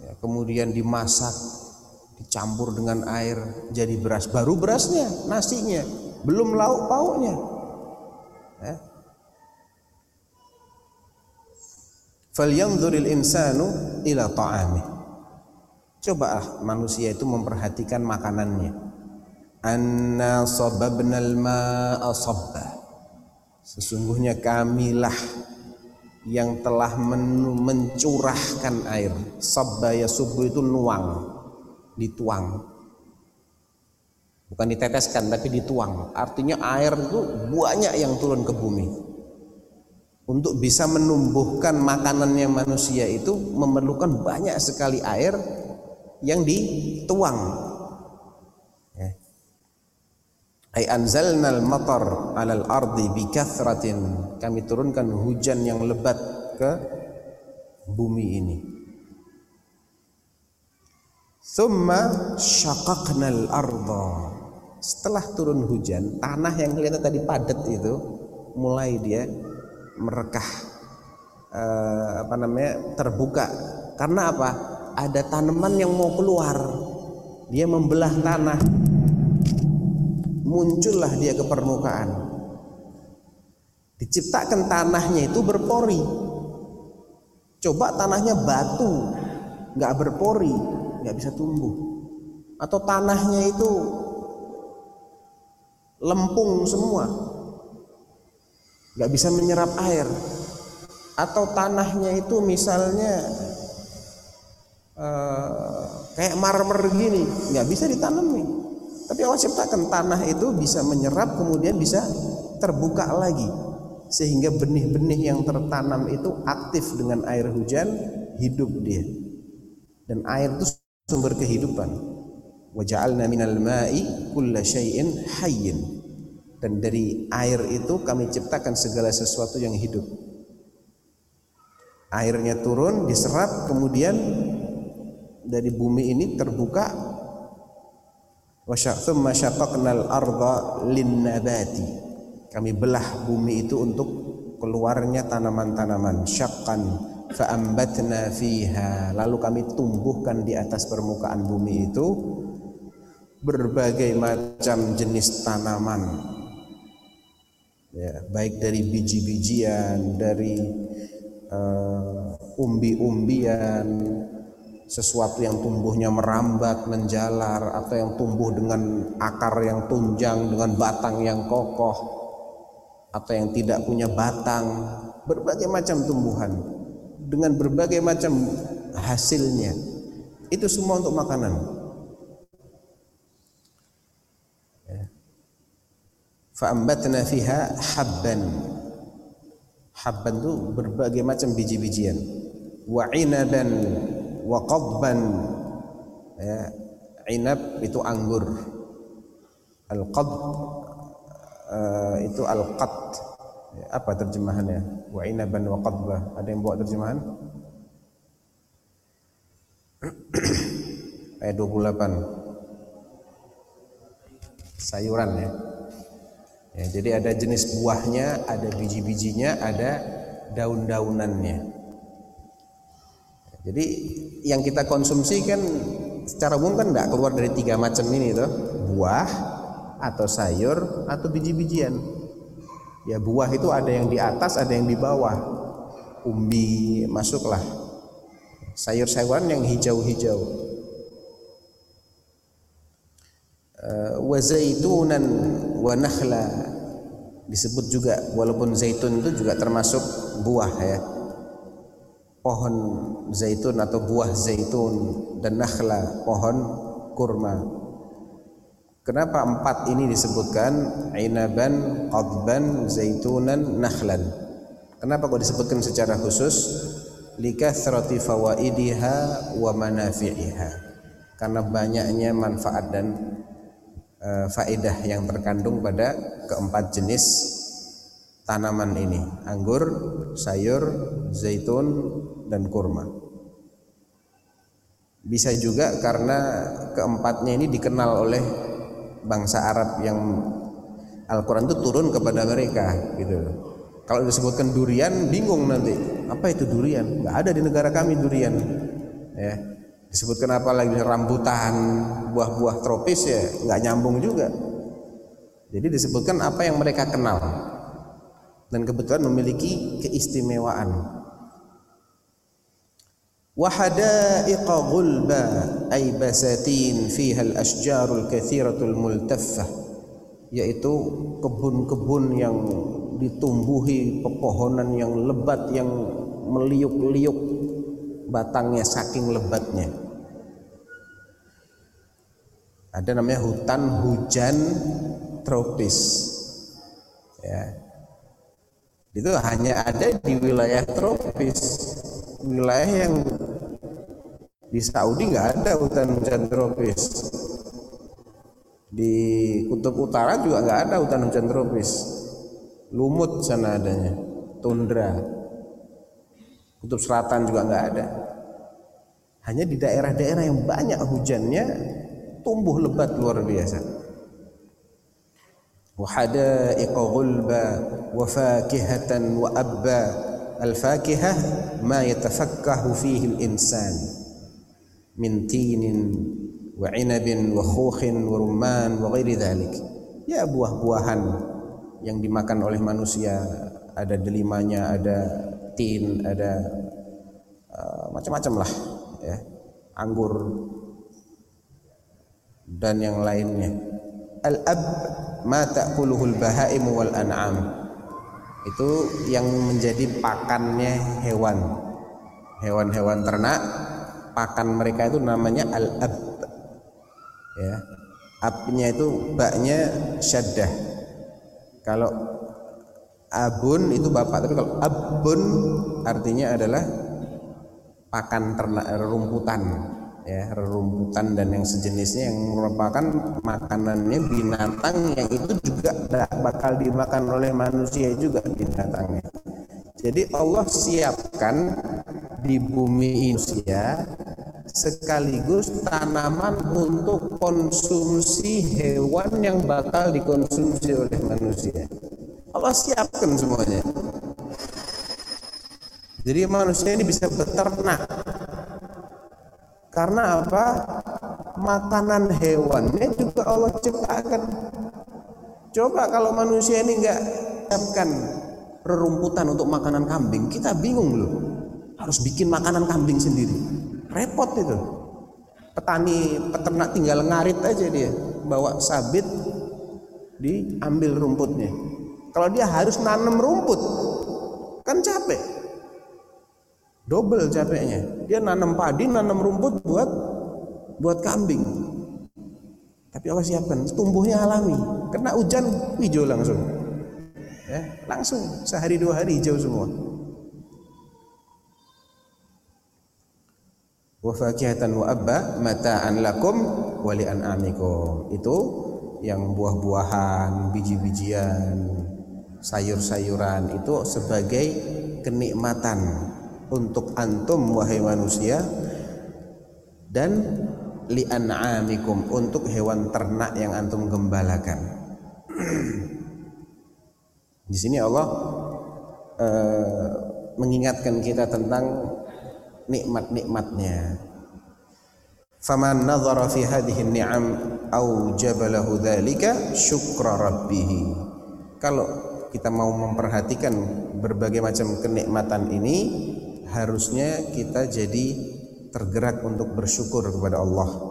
ya, kemudian dimasak, dicampur dengan air jadi beras. Baru berasnya, nasinya, belum lauk pauknya. Ya. Falyanzuril insanu ila ta'amih. Cobalah manusia itu memperhatikan makanannya. Anna sababnal ma'a sabba. Sesungguhnya kamilah yang telah men mencurahkan air. Sabba ya subuh itu nuang, dituang. Bukan diteteskan tapi dituang. Artinya air itu banyak yang turun ke bumi. Untuk bisa menumbuhkan makanannya manusia itu memerlukan banyak sekali air yang dituang. Ya. Ay anzalnal matar 'alal ardi bikathratin. Kami turunkan hujan yang lebat ke bumi ini. Thumma syaqaqnal arda. Setelah turun hujan, tanah yang kelihatan tadi padat itu mulai dia merekah eh, apa namanya terbuka. Karena apa? Ada tanaman yang mau keluar. Dia membelah tanah muncullah dia ke permukaan. Diciptakan tanahnya itu berpori. Coba tanahnya batu, nggak berpori, nggak bisa tumbuh. Atau tanahnya itu lempung semua, nggak bisa menyerap air. Atau tanahnya itu misalnya uh, kayak marmer gini, nggak bisa ditanami. Tapi Allah ciptakan tanah itu bisa menyerap kemudian bisa terbuka lagi sehingga benih-benih yang tertanam itu aktif dengan air hujan hidup dia. Dan air itu sumber kehidupan. Wa ja'alna minal ma'i kulla syai'in hayyin. Dan dari air itu kami ciptakan segala sesuatu yang hidup. Airnya turun, diserap, kemudian dari bumi ini terbuka arda linnabati. Kami belah bumi itu untuk keluarnya tanaman-tanaman. Syaqqan fa'ambatna fiha. Lalu kami tumbuhkan di atas permukaan bumi itu berbagai macam jenis tanaman. Ya baik dari biji-bijian dari uh, umbi-umbian sesuatu yang tumbuhnya merambat, menjalar atau yang tumbuh dengan akar yang tunjang, dengan batang yang kokoh atau yang tidak punya batang, berbagai macam tumbuhan dengan berbagai macam hasilnya. Itu semua untuk makanan. Ya. Fa'ambatna fiha habban. Habban itu berbagai macam biji-bijian. Wa inaban wa qadban ya inab itu anggur. Al qad uh, itu al qat ya, apa terjemahannya? Wa inaban wa qadba. Ada yang buat terjemahan? <clears throat> Ayat 28 sayuran ya. Ya jadi ada jenis buahnya ada biji-bijinya ada daun-daunannya jadi yang kita konsumsi kan secara umum kan tidak keluar dari tiga macam ini tuh buah atau sayur atau biji-bijian. Ya buah itu ada yang di atas, ada yang di bawah. Umbi masuklah. Sayur-sayuran yang hijau-hijau. Wa zaitunan wa nakhla disebut juga walaupun zaitun itu juga termasuk buah ya pohon zaitun atau buah zaitun dan nakhla pohon kurma. Kenapa empat ini disebutkan? Inaban qadban zaitunan nakhlan. Kenapa kok disebutkan secara khusus? Likathrati fawaidiha wa manafi'iha. Karena banyaknya manfaat dan uh, faedah yang terkandung pada keempat jenis tanaman ini. Anggur, sayur, zaitun dan kurma. Bisa juga karena keempatnya ini dikenal oleh bangsa Arab yang Al-Quran itu turun kepada mereka gitu. Kalau disebutkan durian bingung nanti apa itu durian? Nggak ada di negara kami durian ya. Disebutkan apa lagi rambutan buah-buah tropis ya nggak nyambung juga. Jadi disebutkan apa yang mereka kenal. Dan kebetulan memiliki keistimewaan وحدائق غلبا أي بساتين فيها الأشجار الكثيرة الملتفة yaitu kebun-kebun yang ditumbuhi pepohonan yang lebat yang meliuk-liuk batangnya saking lebatnya ada namanya hutan hujan tropis ya itu hanya ada di wilayah tropis wilayah yang di Saudi nggak ada hutan hujan tropis. Di kutub utara juga nggak ada hutan hujan tropis. Lumut sana adanya, tundra. Kutub selatan juga nggak ada. Hanya di daerah-daerah yang banyak hujannya tumbuh lebat luar biasa. وحدائق غلبا وفاكهة وأبا الفاكهة ما يتفكه فيه الإنسان من تين وعنب وخوخ ورمان وغير ذلك ya buah-buahan yang dimakan oleh manusia ada delimanya ada tin ada uh, macam-macam lah ya anggur dan yang lainnya al-ab ma ta'kuluhul bahaim wal an'am itu yang menjadi pakannya hewan hewan-hewan ternak pakan mereka itu namanya al-ab. Ya. Abnya itu baknya syaddah. Kalau abun itu bapak tapi kalau abun artinya adalah pakan ternak rumputan ya rumputan dan yang sejenisnya yang merupakan makanannya binatang yang itu juga bakal dimakan oleh manusia juga binatangnya jadi Allah siapkan di bumi Indonesia sekaligus tanaman untuk konsumsi hewan yang bakal dikonsumsi oleh manusia Allah siapkan semuanya jadi manusia ini bisa beternak karena apa? Makanan hewannya juga Allah ciptakan. Coba kalau manusia ini enggak siapkan rerumputan untuk makanan kambing, kita bingung loh. Harus bikin makanan kambing sendiri. Repot itu. Petani peternak tinggal ngarit aja dia, bawa sabit diambil rumputnya. Kalau dia harus nanam rumput, kan capek double capeknya dia nanam padi nanam rumput buat buat kambing tapi Allah siapkan tumbuhnya alami kena hujan hijau langsung ya langsung sehari dua hari hijau semua wa fakihatan wa abba mata'an lakum wa li an'amikum itu yang buah-buahan biji-bijian sayur-sayuran itu sebagai kenikmatan untuk antum wahai manusia dan li an'amikum untuk hewan ternak yang antum gembalakan. <clears throat> Di sini Allah uh, mengingatkan kita tentang nikmat-nikmatnya. Faman nadhara fi hadhihi ni'am au jabalahu dzalika syukra rabbih. Kalau kita mau memperhatikan berbagai macam kenikmatan ini, harusnya kita jadi tergerak untuk bersyukur kepada Allah.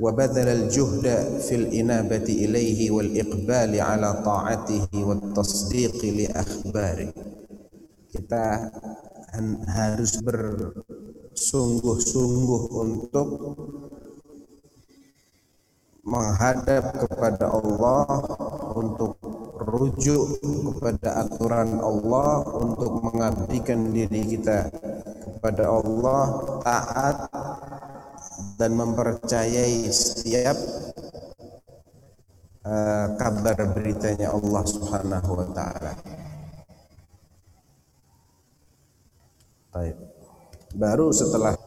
وبذل الجهد في الإنابة إليه والإقبال على طاعته والتصديق لأخباره kita harus bersungguh-sungguh untuk menghadap kepada Allah untuk rujuk kepada aturan Allah untuk mengabdikan diri kita kepada Allah taat dan mempercayai setiap uh, kabar beritanya Allah Subhanahu wa taala. Baik. Baru setelah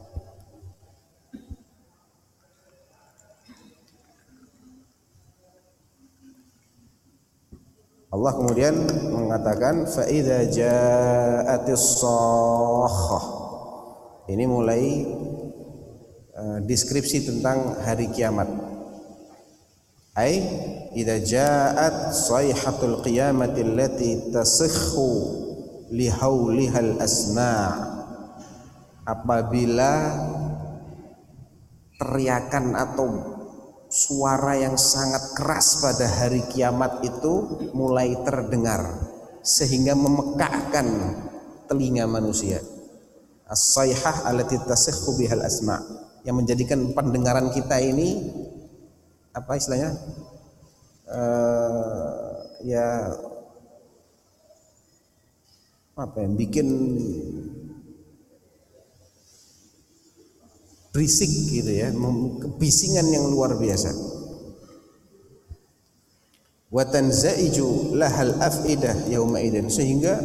Allah kemudian mengatakan fa idza ja'atis Ini mulai deskripsi tentang hari kiamat. Ai idza ja'at sayhatul qiyamati allati tasikhu li haulihal asma' apabila teriakan atau suara yang sangat keras pada hari kiamat itu mulai terdengar sehingga memekakkan telinga manusia. As-sayhah allati tasihhu bihal asma yang menjadikan pendengaran kita ini apa istilahnya? Uh, ya apa yang bikin berisik gitu ya, kebisingan yang luar biasa. Wa tanzaiju lahal afidah yauma idzin sehingga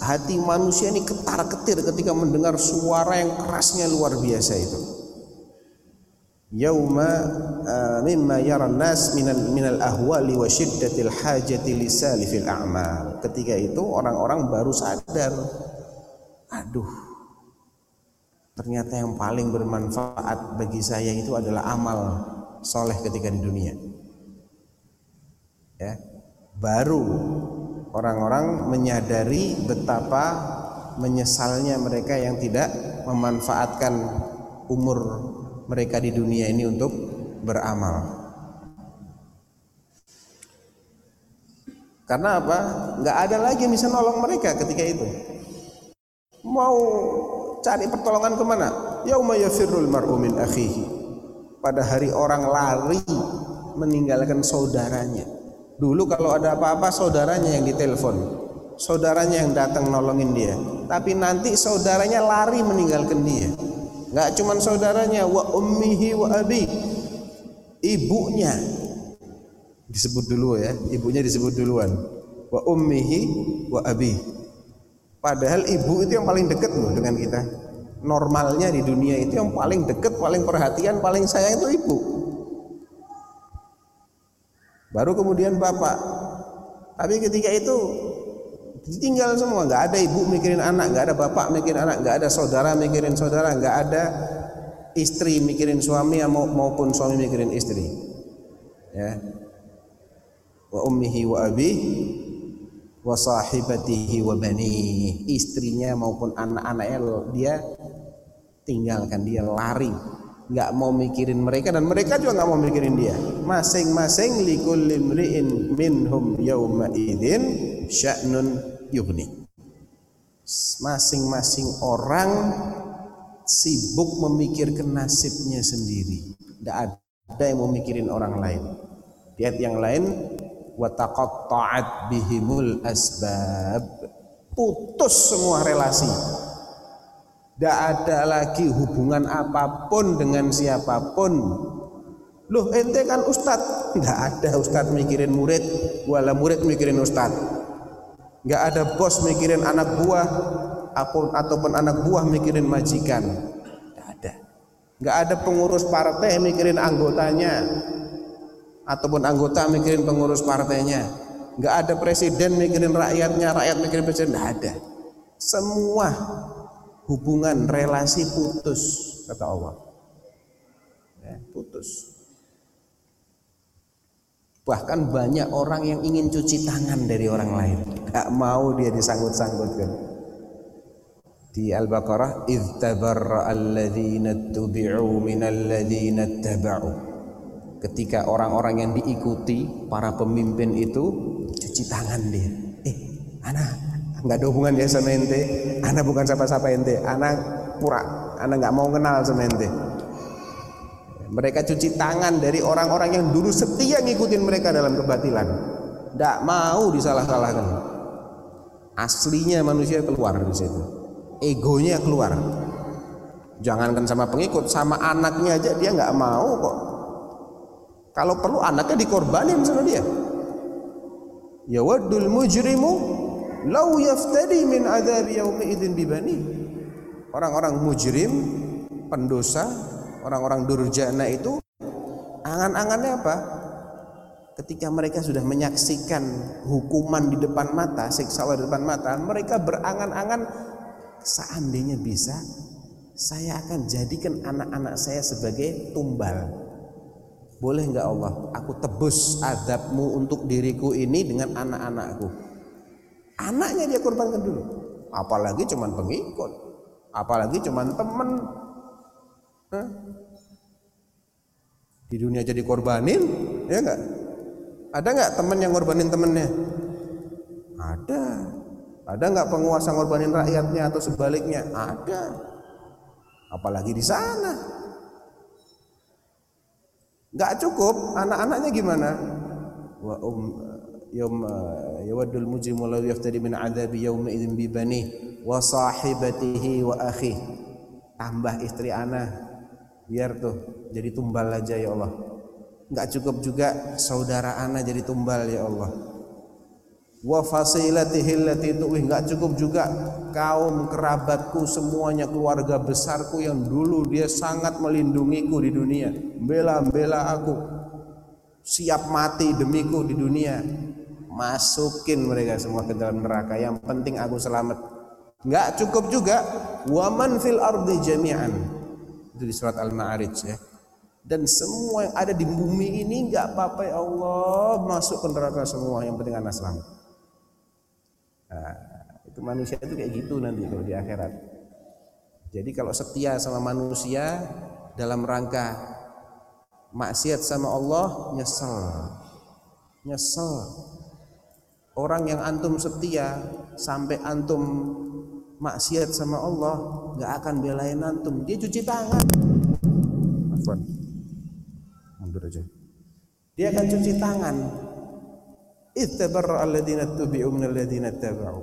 hati manusia ini ketar-ketir ketika mendengar suara yang kerasnya luar biasa itu. Yauma uh, mimma yara nas minal minal ahwali wa syiddatil hajati a'mal. Ketika itu orang-orang baru sadar, aduh ternyata yang paling bermanfaat bagi saya itu adalah amal soleh ketika di dunia ya baru orang-orang menyadari betapa menyesalnya mereka yang tidak memanfaatkan umur mereka di dunia ini untuk beramal karena apa? nggak ada lagi yang bisa nolong mereka ketika itu mau cari pertolongan ke mana? Yauma yafirrul mar'u min akhihi. Pada hari orang lari meninggalkan saudaranya. Dulu kalau ada apa-apa saudaranya yang ditelepon. Saudaranya yang datang nolongin dia. Tapi nanti saudaranya lari meninggalkan dia. Enggak cuman saudaranya wa ummihi wa abi. Ibunya disebut dulu ya, ibunya disebut duluan. Wa ummihi wa abi Padahal ibu itu yang paling dekat loh dengan kita. Normalnya di dunia itu yang paling dekat, paling perhatian, paling sayang itu ibu. Baru kemudian bapak. Tapi ketika itu ditinggal semua, nggak ada ibu mikirin anak, nggak ada bapak mikirin anak, nggak ada saudara mikirin saudara, nggak ada istri mikirin suami maupun suami mikirin istri. Ya. Wa ummihi wa abi wa sahibatihi wa bani. Istrinya maupun anak-anaknya dia tinggalkan dia lari. Nggak mau mikirin mereka dan mereka juga nggak mau mikirin dia. Masing-masing likul limriin minhum yauma idzin sya'nun yughni. Masing-masing orang sibuk memikirkan nasibnya sendiri. Tidak ada yang mau mikirin orang lain. Di ayat yang lain wa taqatta'at bihimul asbab. Putus semua relasi. Tidak ada lagi hubungan apa pun dengan siapa pun. Loh ente kan ustad. Tidak ada ustad mikirin murid. Wala murid mikirin ustad nggak ada bos mikirin anak buah ataupun anak buah mikirin majikan. Nggak ada. Nggak ada pengurus partai mikirin anggotanya ataupun anggota mikirin pengurus partainya. Nggak ada presiden mikirin rakyatnya rakyat mikirin presiden nggak ada. Semua hubungan relasi putus kata Allah. Ya, putus bahkan banyak orang yang ingin cuci tangan dari orang lain. Nggak mau dia disangkut-sangkutkan di Al-Baqarah idh tabarra alladhina tubi'u ladhina taba'u. Ketika orang-orang yang diikuti para pemimpin itu cuci tangan dia. Eh anak nggak ada hubungan ya sama ente? Anak bukan siapa-siapa ente? Anak pura anak nggak mau kenal sama ente mereka cuci tangan dari orang-orang yang dulu setia ngikutin mereka dalam kebatilan. Tidak mau disalah-salahkan. Aslinya manusia keluar di situ. Egonya keluar. Jangankan sama pengikut sama anaknya aja dia nggak mau kok. Kalau perlu anaknya dikorbanin sama dia. Ya waddul mujrimu lau yaftadi min adab yaumi idzin bibani. Orang-orang mujrim, pendosa, orang-orang durjana itu angan-angannya apa? Ketika mereka sudah menyaksikan hukuman di depan mata, siksa Allah di depan mata, mereka berangan-angan seandainya bisa saya akan jadikan anak-anak saya sebagai tumbal. Boleh nggak Allah aku tebus adabmu untuk diriku ini dengan anak-anakku? Anaknya dia korbankan dulu. Apalagi cuman pengikut apalagi cuman temen Hah? di dunia jadi korbanin ya nggak? Ada nggak temen yang ngorbanin temennya? Ada. Ada nggak penguasa ngorbanin rakyatnya atau sebaliknya? Ada. Apalagi di sana. Nggak cukup, anak-anaknya gimana? Wa um yawm yawaddul mujrimu law yaftadi min adzabi yawma idzin bi bani wa sahibatihi wa akhi. Tambah istri anak biar tuh jadi tumbal aja ya Allah. Nggak cukup juga saudara anak jadi tumbal ya Allah. Wa fasilatihi allati tuwih enggak cukup juga kaum kerabatku semuanya keluarga besarku yang dulu dia sangat melindungiku di dunia. Bela-bela aku. Siap mati demiku di dunia. Masukin mereka semua ke dalam neraka. Yang penting aku selamat. Enggak cukup juga. Waman fil ardi jami'an itu di surat al-ma'arij ya dan semua yang ada di bumi ini enggak apa-apa ya Allah masuk ke neraka semua yang penting anak selamat Nah, itu manusia itu kayak gitu nanti kalau di akhirat. Jadi kalau setia sama manusia dalam rangka maksiat sama Allah nyesel. Nyesel. Orang yang antum setia sampai antum maksiat sama Allah nggak akan belain antum. Dia cuci tangan. Afwan. Mundur aja. Dia akan cuci tangan ittabarra alladhina tubi'u min alladhina taba'u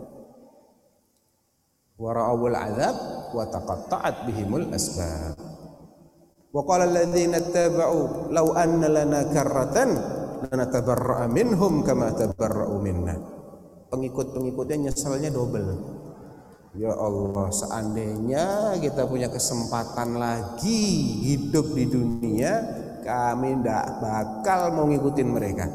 wa ra'awul azab wa taqatta'at bihimul asbab wa qala alladhina taba'u law anna lana karratan lanatabarra'a minhum kama tabarra'u minna pengikut-pengikutnya nyesalnya double Ya Allah, seandainya kita punya kesempatan lagi hidup di dunia, kami tidak bakal mau ngikutin mereka.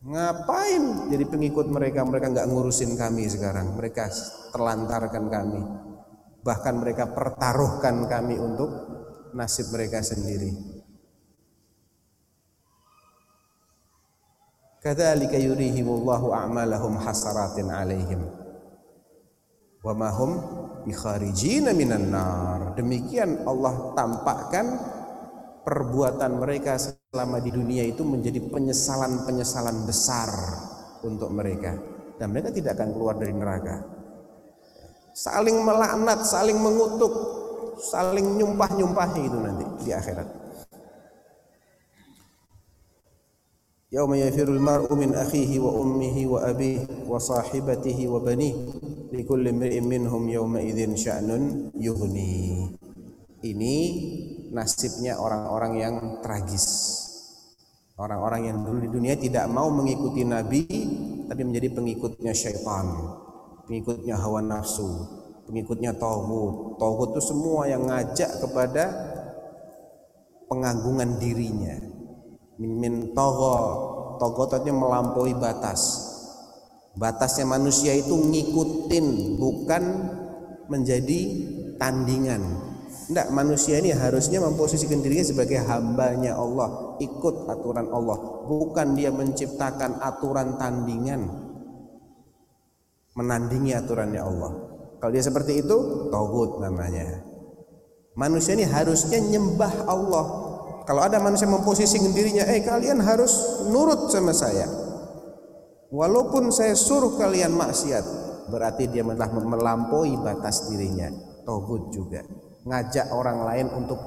Ngapain jadi pengikut mereka? Mereka nggak ngurusin kami sekarang. Mereka terlantarkan kami. Bahkan mereka pertaruhkan kami untuk nasib mereka sendiri. Kadzalika yurihimullahu a'malahum hasaratin 'alaihim. Wa ma hum bikharijina minan nar. Demikian Allah tampakkan perbuatan mereka selama di dunia itu menjadi penyesalan-penyesalan besar untuk mereka. Dan mereka tidak akan keluar dari neraka. Saling melaknat, saling mengutuk saling nyumpah-nyumpahi itu nanti di akhirat Wa ummihi wa abihi wa sahibatihi wa banihi likulli imri'in minhum yawma idzin sya'nun yughni ini nasibnya orang-orang yang tragis. Orang-orang yang dulu di dunia tidak mau mengikuti Nabi tapi menjadi pengikutnya syaitan, pengikutnya hawa nafsu, pengikutnya tauhid. Tauhid itu semua yang ngajak kepada pengagungan dirinya. Min, togo, togo artinya melampaui batas. Batasnya manusia itu ngikutin bukan menjadi tandingan tidak, manusia ini harusnya memposisikan dirinya sebagai hambanya Allah, ikut aturan Allah, bukan dia menciptakan aturan tandingan, menandingi aturannya Allah. Kalau dia seperti itu, togut namanya. Manusia ini harusnya nyembah Allah. Kalau ada manusia memposisikan dirinya, eh kalian harus nurut sama saya. Walaupun saya suruh kalian maksiat, berarti dia telah melampaui batas dirinya. Togut juga. Ngajak orang lain untuk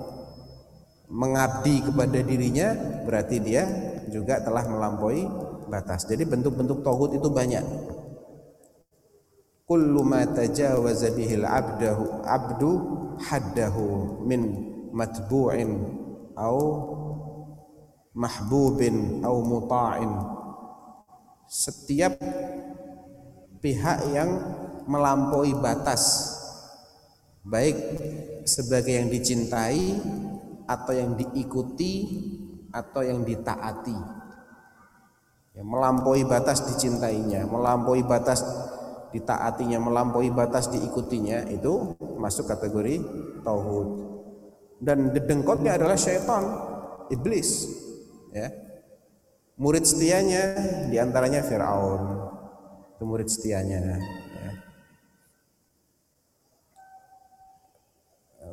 mengabdi kepada dirinya, berarti dia juga telah melampaui batas. Jadi bentuk-bentuk togut itu banyak. Kullu ma tajawaza abdu haddahu min matbu'in au mahbubin au muta'in. Setiap pihak yang melampaui batas baik sebagai yang dicintai atau yang diikuti atau yang ditaati ya, melampaui batas dicintainya melampaui batas ditaatinya melampaui batas diikutinya itu masuk kategori tauhid dan dedengkotnya adalah syaitan iblis ya. Murid setianya di antaranya Fir'aun. Itu murid setianya ya.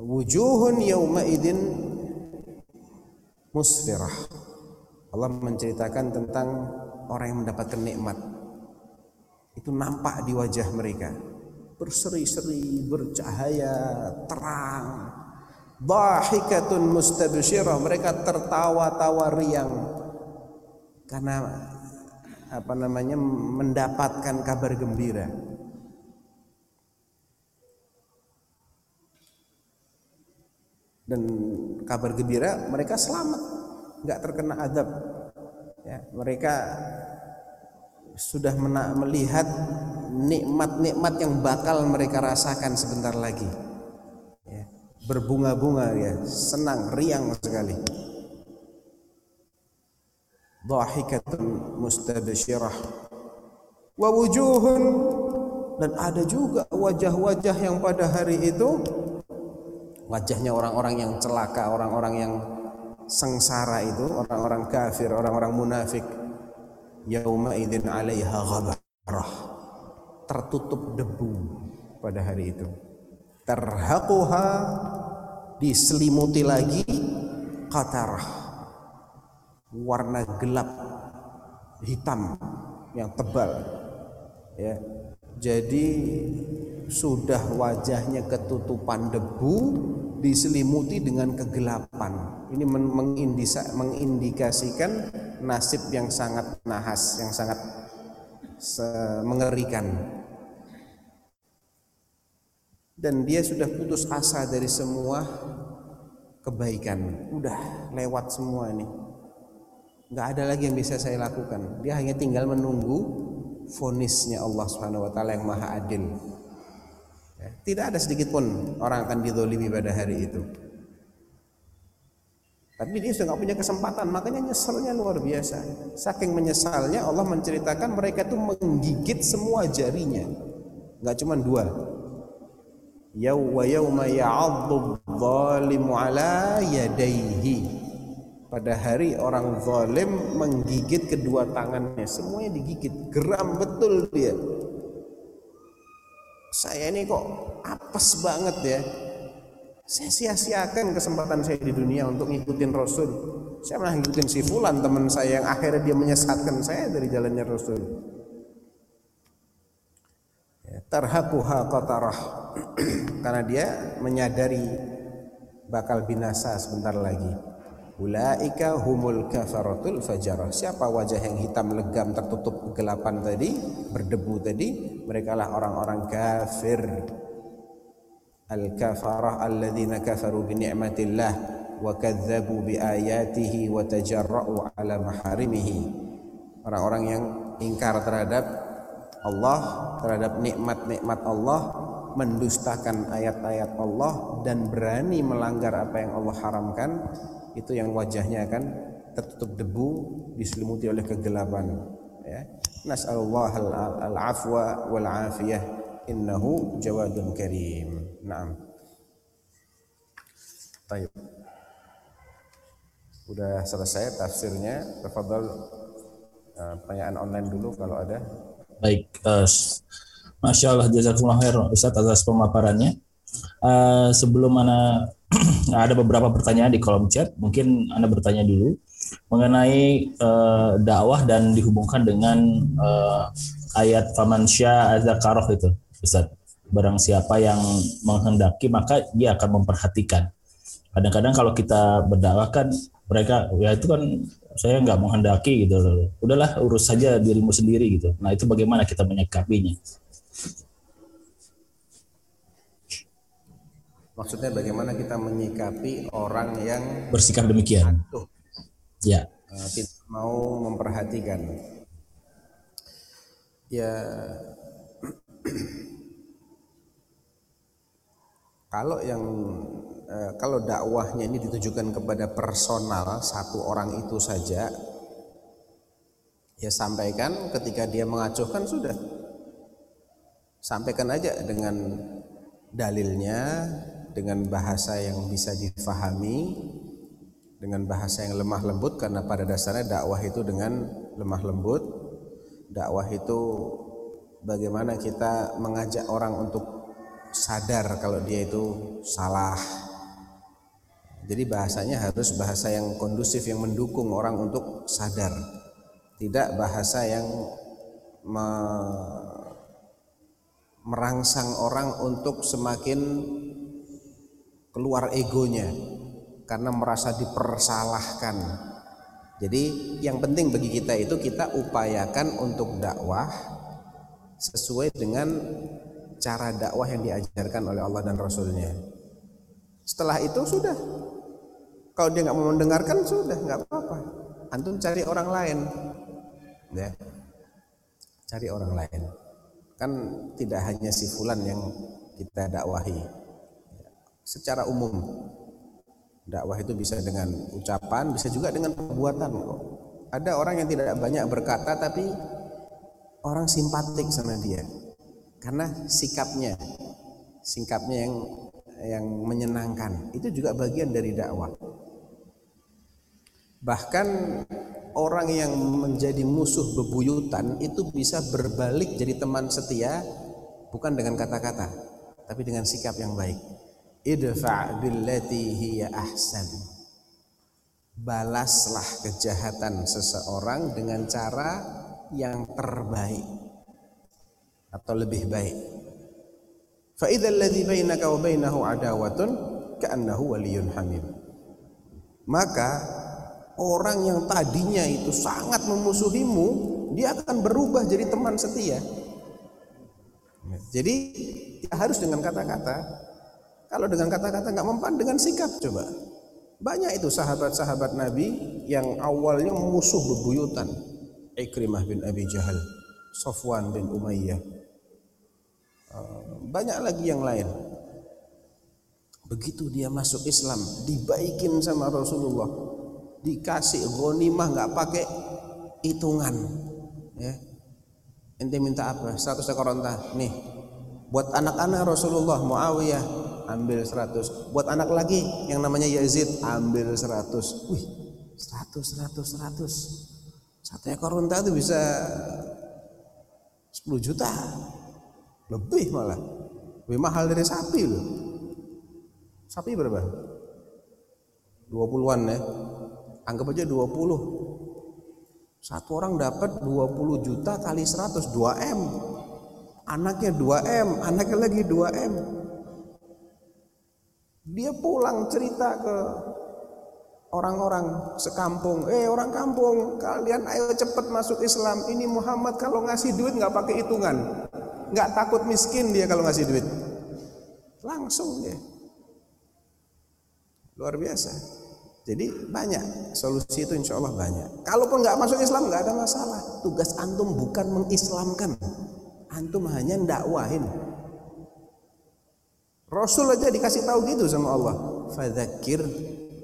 wujuhun yauma idin musfirah. Allah menceritakan tentang orang yang mendapatkan nikmat. Itu nampak di wajah mereka. Berseri-seri bercahaya terang dhahikatun mustabsyirah mereka tertawa-tawa riang. Karena apa namanya mendapatkan kabar gembira. Dan kabar gembira mereka selamat. Nggak terkena adab. Ya, mereka sudah melihat nikmat-nikmat yang bakal mereka rasakan sebentar lagi berbunga-bunga ya senang riang sekali dhahikatun mustabsyirah wa wujuhun dan ada juga wajah-wajah yang pada hari itu wajahnya orang-orang yang celaka, orang-orang yang sengsara itu, orang-orang kafir, orang-orang munafik. Yauma idzin 'alaiha ghabarah. Tertutup debu pada hari itu. Terhaquha diselimuti lagi qatarah. Warna gelap hitam yang tebal. Ya. Jadi sudah wajahnya ketutupan debu diselimuti dengan kegelapan. Ini mengindisa, mengindikasikan nasib yang sangat nahas, yang sangat mengerikan. Dan dia sudah putus asa dari semua kebaikan. Udah lewat semua ini. Nggak ada lagi yang bisa saya lakukan. Dia hanya tinggal menunggu fonisnya Allah Subhanahu wa taala yang maha adil. Ya, tidak ada sedikit pun orang akan didolimi pada hari itu. Tapi dia sudah nggak punya kesempatan, makanya nyesalnya luar biasa. Saking menyesalnya Allah menceritakan mereka itu menggigit semua jarinya, nggak cuma dua. Yawa yauma ya'addu dhalimu ala yadaihi. Pada hari orang zalim menggigit kedua tangannya, semuanya digigit, geram betul dia. Saya ini kok apes banget ya. Saya sia-siakan kesempatan saya di dunia untuk ngikutin Rasul. Saya malah ngikutin si Fulan teman saya yang akhirnya dia menyesatkan saya dari jalannya Rasul tarhaquha qatarah karena dia menyadari bakal binasa sebentar lagi Ulaika humul kafaratul fajarah. Siapa wajah yang hitam legam tertutup kegelapan tadi, berdebu tadi? Mereka lah orang-orang kafir. Al-kafarah alladzina kafaru bi ni'matillah wa kadzabu bi ayatihi wa tajarra'u ala maharimihi. Orang-orang yang ingkar terhadap Allah, terhadap nikmat-nikmat Allah, mendustakan ayat-ayat Allah dan berani melanggar apa yang Allah haramkan itu yang wajahnya akan tertutup debu diselimuti oleh kegelapan ya nas'alullah al-afwa wal afiyah innahu jawadun karim na'am Taib. Udah selesai tafsirnya. Tafadhol uh, pertanyaan online dulu kalau ada. Baik, uh, Masya Allah jazakumullah khair Ustaz atas pemaparannya. Eh, sebelum Ana <clears throat> ada beberapa pertanyaan di kolom chat, mungkin Anda bertanya dulu mengenai eh, dakwah dan dihubungkan dengan eh, ayat faman syaa azakaroh itu, Ustaz. Barang siapa yang menghendaki maka dia akan memperhatikan. Kadang-kadang kalau kita berdakwah kan mereka ya itu kan saya nggak menghendaki gitu loh. Udahlah urus saja dirimu sendiri gitu. Nah itu bagaimana kita menyikapinya? Maksudnya bagaimana kita menyikapi orang yang Bersikap demikian. Ya. uh, tidak mau memperhatikan. Ya <clears throat> kalau yang eh, kalau dakwahnya ini ditujukan kepada personal satu orang itu saja ya sampaikan ketika dia mengacuhkan sudah. Sampaikan aja dengan dalilnya dengan bahasa yang bisa difahami dengan bahasa yang lemah lembut karena pada dasarnya dakwah itu dengan lemah lembut. Dakwah itu bagaimana kita mengajak orang untuk sadar kalau dia itu salah jadi bahasanya harus bahasa yang kondusif yang mendukung orang untuk sadar tidak bahasa yang me- merangsang orang untuk semakin keluar egonya karena merasa dipersalahkan. Jadi yang penting bagi kita itu kita upayakan untuk dakwah sesuai dengan cara dakwah yang diajarkan oleh Allah dan Rasulnya. Setelah itu sudah. Kalau dia nggak mau mendengarkan sudah nggak apa-apa. Antum cari orang lain, ya. Cari orang lain. Kan tidak hanya si fulan yang kita dakwahi. Secara umum dakwah itu bisa dengan ucapan, bisa juga dengan perbuatan kok. Ada orang yang tidak banyak berkata tapi orang simpatik sama dia karena sikapnya, sikapnya yang yang menyenangkan itu juga bagian dari dakwah. Bahkan orang yang menjadi musuh bebuyutan itu bisa berbalik jadi teman setia bukan dengan kata-kata tapi dengan sikap yang baik. Idfa' billati hiya ahsan. Balaslah kejahatan seseorang dengan cara yang terbaik atau lebih baik. Fa idzal ladzi bainaka wa bainahu adawatun ka'annahu waliyyun hamim. Maka orang yang tadinya itu sangat memusuhimu, dia akan berubah jadi teman setia. Jadi harus dengan kata-kata. Kalau dengan kata-kata nggak mempan dengan sikap coba. Banyak itu sahabat-sahabat Nabi yang awalnya musuh bebuyutan. Ikrimah bin Abi Jahal, Sofwan bin Umayyah. Eh, Banyak lagi yang lain. Begitu dia masuk Islam, dibaikin sama Rasulullah, dikasih ghanimah nggak pakai hitungan, ya. Ente minta apa? 100 ekor onta. Nih, buat anak-anak Rasulullah Muawiyah ambil 100. Buat anak lagi yang namanya Yazid ambil 100. Wih, 100 100 100. Satu ekor unta itu bisa 10 juta. Lebih malah. Lebih mahal dari sapi loh. Sapi berapa? 20-an ya. Anggap aja 20. Satu orang dapat 20 juta kali 100 2 M. Anaknya 2 M, anaknya lagi 2 M. Dia pulang cerita ke orang-orang sekampung, eh orang kampung, kalian ayo cepet masuk Islam. Ini Muhammad kalau ngasih duit nggak pakai hitungan, nggak takut miskin dia kalau ngasih duit, langsung dia, luar biasa. Jadi banyak solusi itu insya Allah banyak. Kalaupun nggak masuk Islam nggak ada masalah. Tugas antum bukan mengislamkan, antum hanya dakwahin. Rasul aja dikasih tahu gitu sama Allah. Fadzakir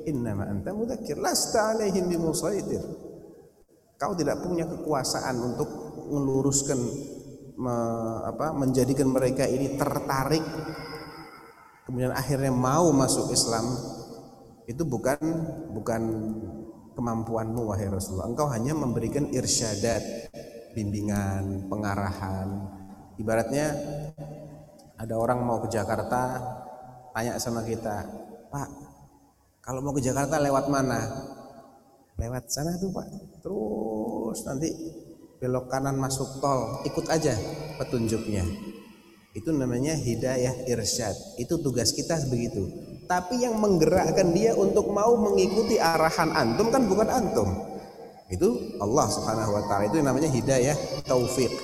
innama anta mudzakir lasta alaihim bimusaitir. Kau tidak punya kekuasaan untuk meluruskan me, apa, menjadikan mereka ini tertarik kemudian akhirnya mau masuk Islam itu bukan bukan kemampuanmu wahai Rasulullah. Engkau hanya memberikan irsyadat, bimbingan, pengarahan. Ibaratnya ada orang mau ke Jakarta tanya sama kita, Pak, kalau mau ke Jakarta lewat mana? Lewat sana tuh Pak. Terus nanti belok kanan masuk tol, ikut aja petunjuknya. Itu namanya hidayah irsyad. Itu tugas kita begitu. Tapi yang menggerakkan dia untuk mau mengikuti arahan antum kan bukan antum. Itu Allah Subhanahu wa taala. Itu namanya hidayah taufik.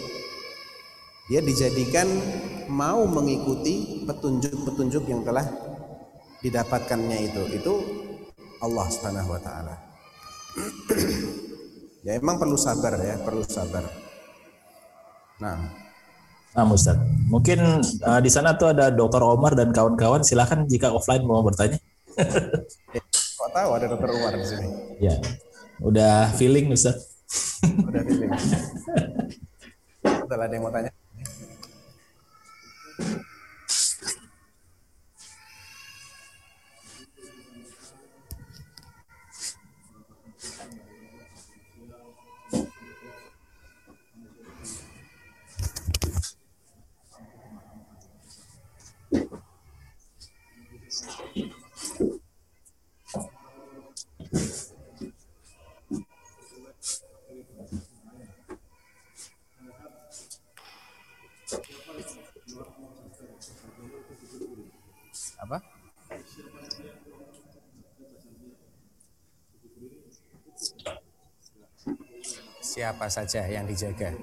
Dia dijadikan mau mengikuti petunjuk-petunjuk yang telah didapatkannya itu. Itu Allah Subhanahu wa taala. <clears throat> ya emang perlu sabar ya, perlu sabar. Nah, Nah, Ustaz, mungkin uh, di sana tuh ada Dokter Omar dan kawan-kawan. Silakan jika offline mau bertanya. <laughs> kok tahu ada dokter Umar di sini? Ya, udah feeling Ustaz. Udah feeling. <laughs> Betul ada yang mau tanya? Siapa saja yang dijaga?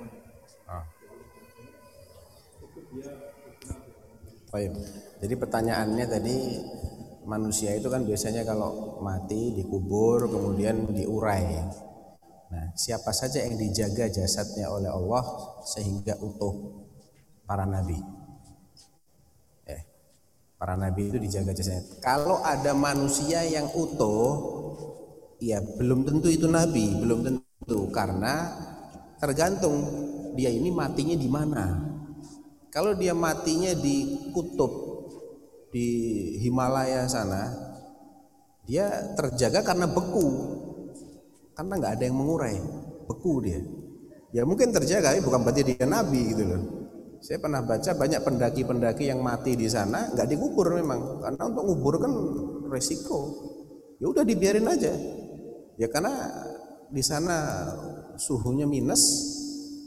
Oh. Baik. Jadi pertanyaannya tadi manusia itu kan biasanya kalau mati dikubur kemudian diurai. Nah, siapa saja yang dijaga jasadnya oleh Allah sehingga utuh para nabi? Eh, para nabi itu dijaga jasadnya. Kalau ada manusia yang utuh, ya belum tentu itu nabi, belum tentu karena tergantung dia ini matinya di mana. Kalau dia matinya di kutub di Himalaya sana, dia terjaga karena beku. Karena nggak ada yang mengurai, beku dia. Ya mungkin terjaga, tapi bukan berarti dia nabi gitu loh. Saya pernah baca banyak pendaki-pendaki yang mati di sana nggak dikubur memang, karena untuk ngubur kan resiko. Ya udah dibiarin aja. Ya karena di sana suhunya minus,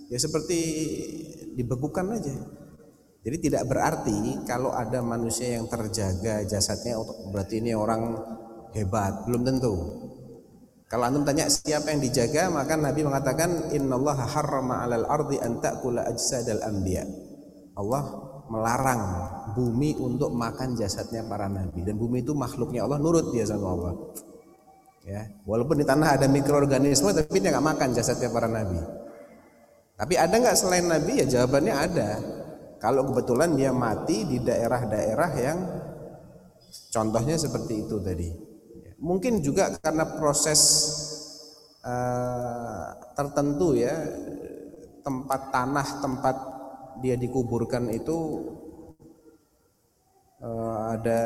ya seperti dibekukan aja. Jadi tidak berarti kalau ada manusia yang terjaga jasadnya berarti ini orang hebat, belum tentu. Kalau antum tanya siapa yang dijaga, maka Nabi mengatakan innallaha harrama 'alal ardi an ta'kula ajsadal anbiya. Allah melarang bumi untuk makan jasadnya para nabi dan bumi itu makhluknya Allah nurut dia sama Allah. Ya, walaupun di tanah ada mikroorganisme tapi dia nggak makan jasadnya para nabi. Tapi ada nggak selain nabi? Ya jawabannya ada. Kalau kebetulan dia mati di daerah-daerah yang contohnya seperti itu tadi. Mungkin juga karena proses uh, tertentu ya tempat tanah tempat dia dikuburkan itu uh, ada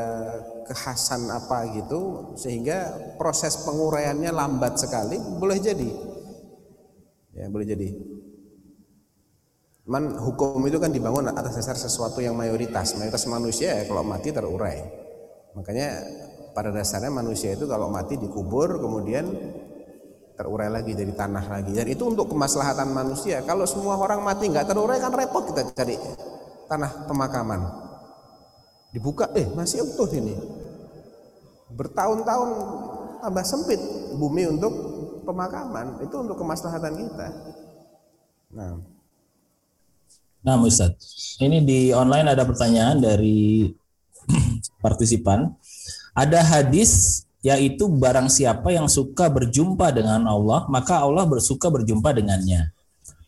kekhasan apa gitu sehingga proses penguraiannya lambat sekali boleh jadi ya boleh jadi Man hukum itu kan dibangun atas dasar sesuatu yang mayoritas. Mayoritas manusia ya kalau mati terurai. Makanya pada dasarnya manusia itu kalau mati dikubur kemudian terurai lagi dari tanah lagi. Dan itu untuk kemaslahatan manusia. Kalau semua orang mati nggak terurai kan repot kita cari tanah pemakaman. Dibuka, eh masih utuh ini. Bertahun-tahun tambah sempit bumi untuk pemakaman. Itu untuk kemaslahatan kita. Nah, Nah, Ustaz, ini di online ada pertanyaan dari <clears throat> partisipan. Ada hadis yaitu barang siapa yang suka berjumpa dengan Allah, maka Allah bersuka berjumpa dengannya.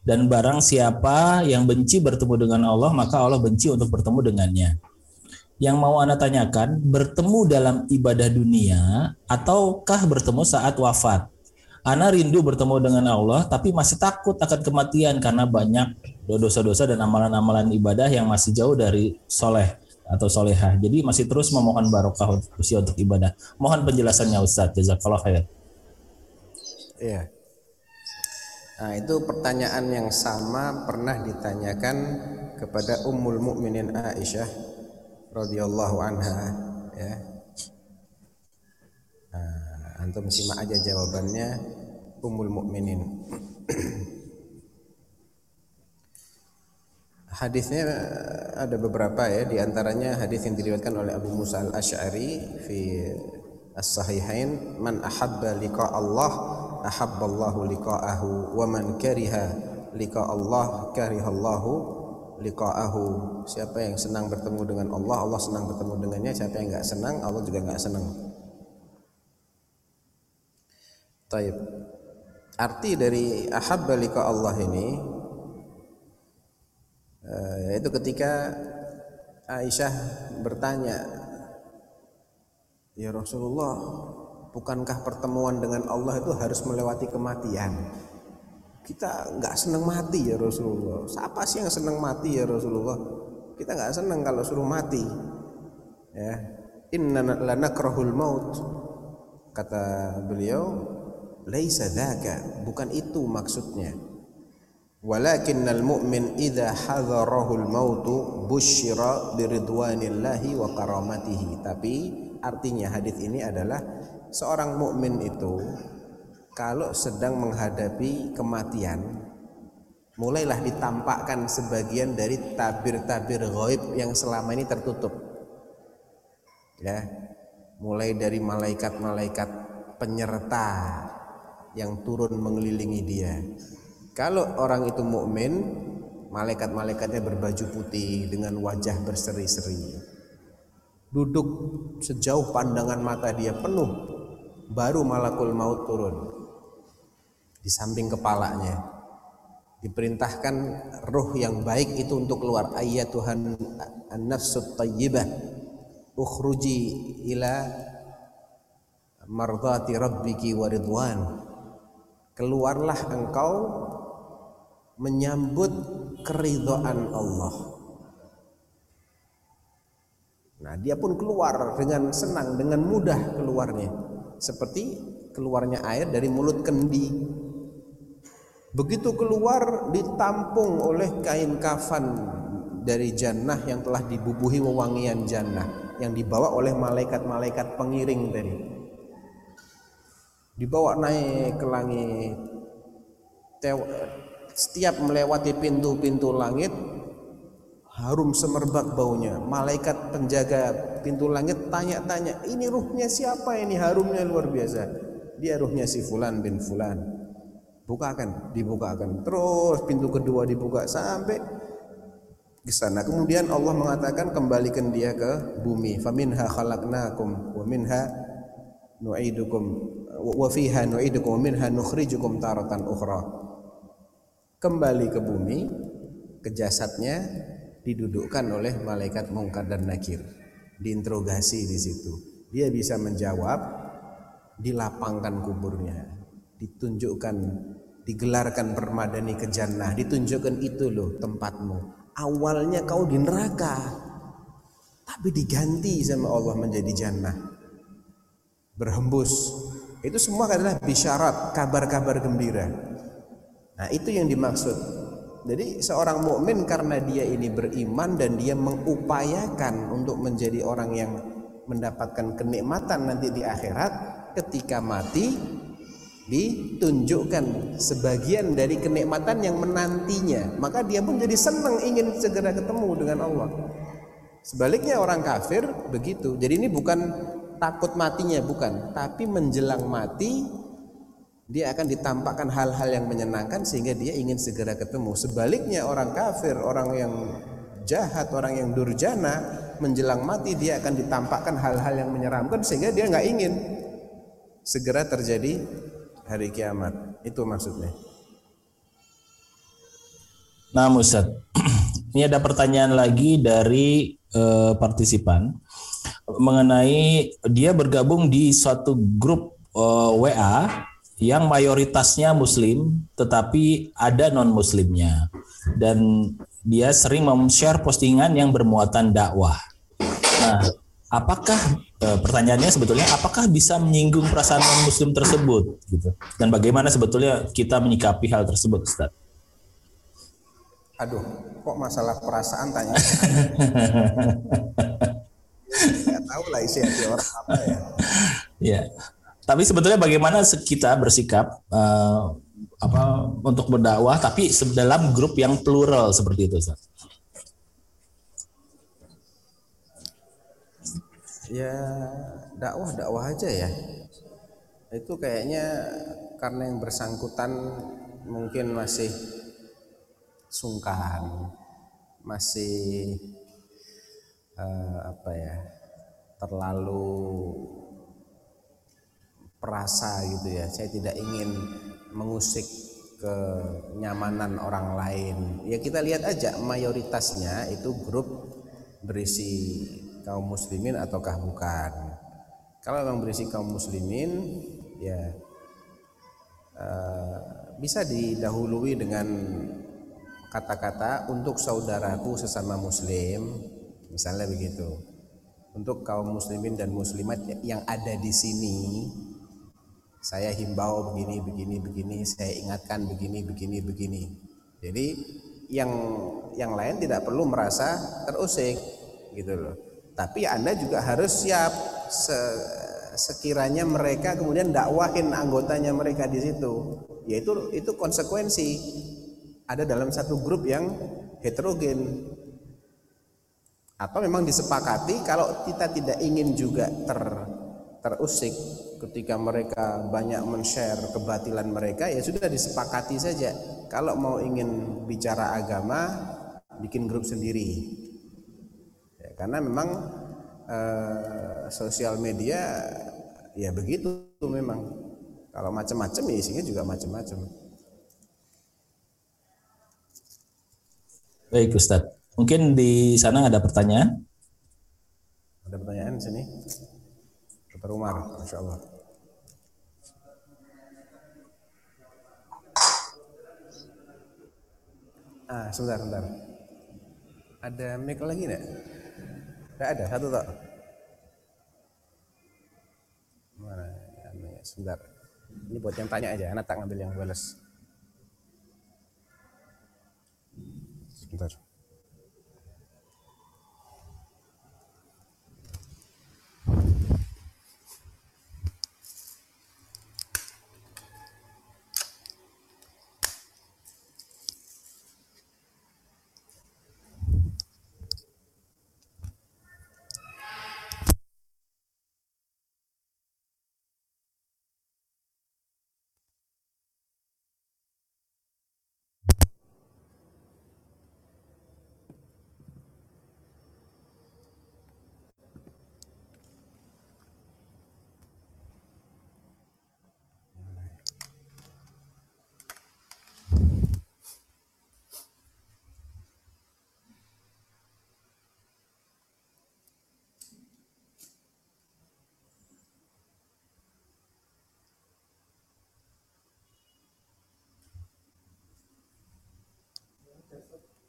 Dan barang siapa yang benci bertemu dengan Allah, maka Allah benci untuk bertemu dengannya. Yang mau Anda tanyakan, bertemu dalam ibadah dunia ataukah bertemu saat wafat? Ana rindu bertemu dengan Allah, tapi masih takut akan kematian karena banyak dosa-dosa dan amalan-amalan ibadah yang masih jauh dari soleh atau solehah. Jadi masih terus memohon barokah usia untuk ibadah. Mohon penjelasannya Ustaz. Jazakallah khair. Iya. Nah, itu pertanyaan yang sama pernah ditanyakan kepada Ummul Mukminin Aisyah radhiyallahu anha ya. Nah, antum simak aja jawabannya Ummul Mukminin. Hadisnya ada beberapa ya, di antaranya hadis yang diriwayatkan oleh Abu Musa al Ashari fi As-Sahihain, man ahabba liqa Allah, ahabba Allahu liqa'ahu, wa man kariha liqa Allah, kariha Allahu liqa'ahu. Siapa yang senang bertemu dengan Allah, Allah senang bertemu dengannya. Siapa yang enggak senang, Allah juga enggak senang. Taib. Arti dari ahabba liqa Allah ini eh, yaitu ketika Aisyah bertanya, "Ya Rasulullah, bukankah pertemuan dengan Allah itu harus melewati kematian?" Kita nggak senang mati ya Rasulullah. Siapa sih yang senang mati ya Rasulullah? Kita nggak senang kalau suruh mati. Ya, inna lanakrahul maut. Kata beliau, laisa dzaka, bukan itu maksudnya. Walakinnal mu'min idza hadarahul mautu busyira biridwanillahi wa karamatihi. Tapi artinya hadis ini adalah seorang mukmin itu kalau sedang menghadapi kematian mulailah ditampakkan sebagian dari tabir-tabir gaib yang selama ini tertutup. Ya. Mulai dari malaikat-malaikat penyerta yang turun mengelilingi dia. Kalau orang itu mukmin, malaikat-malaikatnya berbaju putih dengan wajah berseri-seri. Duduk sejauh pandangan mata dia penuh, baru malakul maut turun di samping kepalanya. Diperintahkan ruh yang baik itu untuk keluar. Ayat Tuhan an-nafsut tayyibah ukhruji ila mardati rabbiki wa ridwan keluarlah engkau menyambut keridhaan Allah. Nah, dia pun keluar dengan senang, dengan mudah keluarnya. Seperti keluarnya air dari mulut kendi. Begitu keluar ditampung oleh kain kafan dari jannah yang telah dibubuhi wewangian jannah yang dibawa oleh malaikat-malaikat pengiring tadi. Dibawa naik ke langit. Setiap melewati pintu-pintu langit harum semerbak baunya. Malaikat penjaga pintu langit tanya-tanya, "Ini ruhnya siapa ini? Harumnya luar biasa." Dia ruhnya si fulan bin fulan. Bukakan, dibukakan. Terus pintu kedua dibuka sampai ke sana. Kemudian Allah mengatakan kembalikan dia ke bumi. Faminha khalaqnakum wa minha nu'idukum wa fiha nu'idukum wa minha nukhrijukum taratan ukhra. Kembali ke bumi, ke jasadnya didudukkan oleh malaikat mungkar dan nakir. Diinterogasi di situ. Dia bisa menjawab, dilapangkan kuburnya, ditunjukkan, digelarkan permadani ke jannah, ditunjukkan itu loh tempatmu. Awalnya kau di neraka tapi diganti sama Allah menjadi jannah. Berhembus. Itu semua adalah bisyarat kabar-kabar gembira. Nah itu yang dimaksud. Jadi seorang mukmin karena dia ini beriman dan dia mengupayakan untuk menjadi orang yang mendapatkan kenikmatan nanti di akhirat ketika mati ditunjukkan sebagian dari kenikmatan yang menantinya. Maka dia pun jadi senang ingin segera ketemu dengan Allah. Sebaliknya orang kafir begitu. Jadi ini bukan takut matinya bukan. Tapi menjelang mati dia akan ditampakkan hal-hal yang menyenangkan sehingga dia ingin segera ketemu. Sebaliknya orang kafir orang yang jahat orang yang durjana menjelang mati dia akan ditampakkan hal-hal yang menyeramkan sehingga dia nggak ingin segera terjadi hari kiamat. Itu maksudnya. Nah, Ustaz, <clears throat> ini ada pertanyaan lagi dari uh, partisipan mengenai dia bergabung di suatu grup uh, eh, WA yang mayoritasnya Muslim, tetapi ada non Muslimnya, dan dia sering share postingan yang bermuatan dakwah. Nah, apakah e, pertanyaannya sebetulnya apakah bisa menyinggung perasaan non muslim tersebut gitu dan bagaimana sebetulnya kita menyikapi hal tersebut Ustaz? Aduh, kok masalah perasaan tanya? <laughs> Gak tahu lah isi hati orang apa ya. Ya. Tapi sebetulnya bagaimana kita bersikap eh, apa untuk berdakwah tapi dalam grup yang plural seperti itu, Ustaz? Ya dakwah dakwah aja ya. Itu kayaknya karena yang bersangkutan mungkin masih sungkan, masih eh, apa ya terlalu perasa gitu ya. Saya tidak ingin mengusik kenyamanan orang lain. Ya kita lihat aja mayoritasnya itu grup berisi kaum muslimin ataukah bukan. Kalau memang berisi kaum muslimin ya eh, bisa didahului dengan kata-kata untuk saudaraku sesama muslim misalnya begitu. Untuk kaum muslimin dan muslimat yang ada di sini saya himbau begini begini begini saya ingatkan begini begini begini. Jadi yang yang lain tidak perlu merasa terusik gitu loh tapi anda juga harus siap. Se- sekiranya mereka kemudian dakwahin anggotanya mereka di situ yaitu itu konsekuensi. Ada dalam satu grup yang heterogen. Atau memang disepakati kalau kita tidak ingin juga ter terusik ketika mereka banyak men-share kebatilan mereka ya sudah disepakati saja. Kalau mau ingin bicara agama bikin grup sendiri karena memang eh, sosial media ya begitu memang kalau macam-macam ya isinya juga macam-macam Baik, Ustadz. Mungkin di sana ada pertanyaan? ada pertanyaan di sini Dr. Umar Masya Allah ah sebentar sebentar ada mic lagi enggak? Enggak ada satu tak mana ya, sebentar. Ini buat yang tanya aja anak tak ngambil yang balas sebentar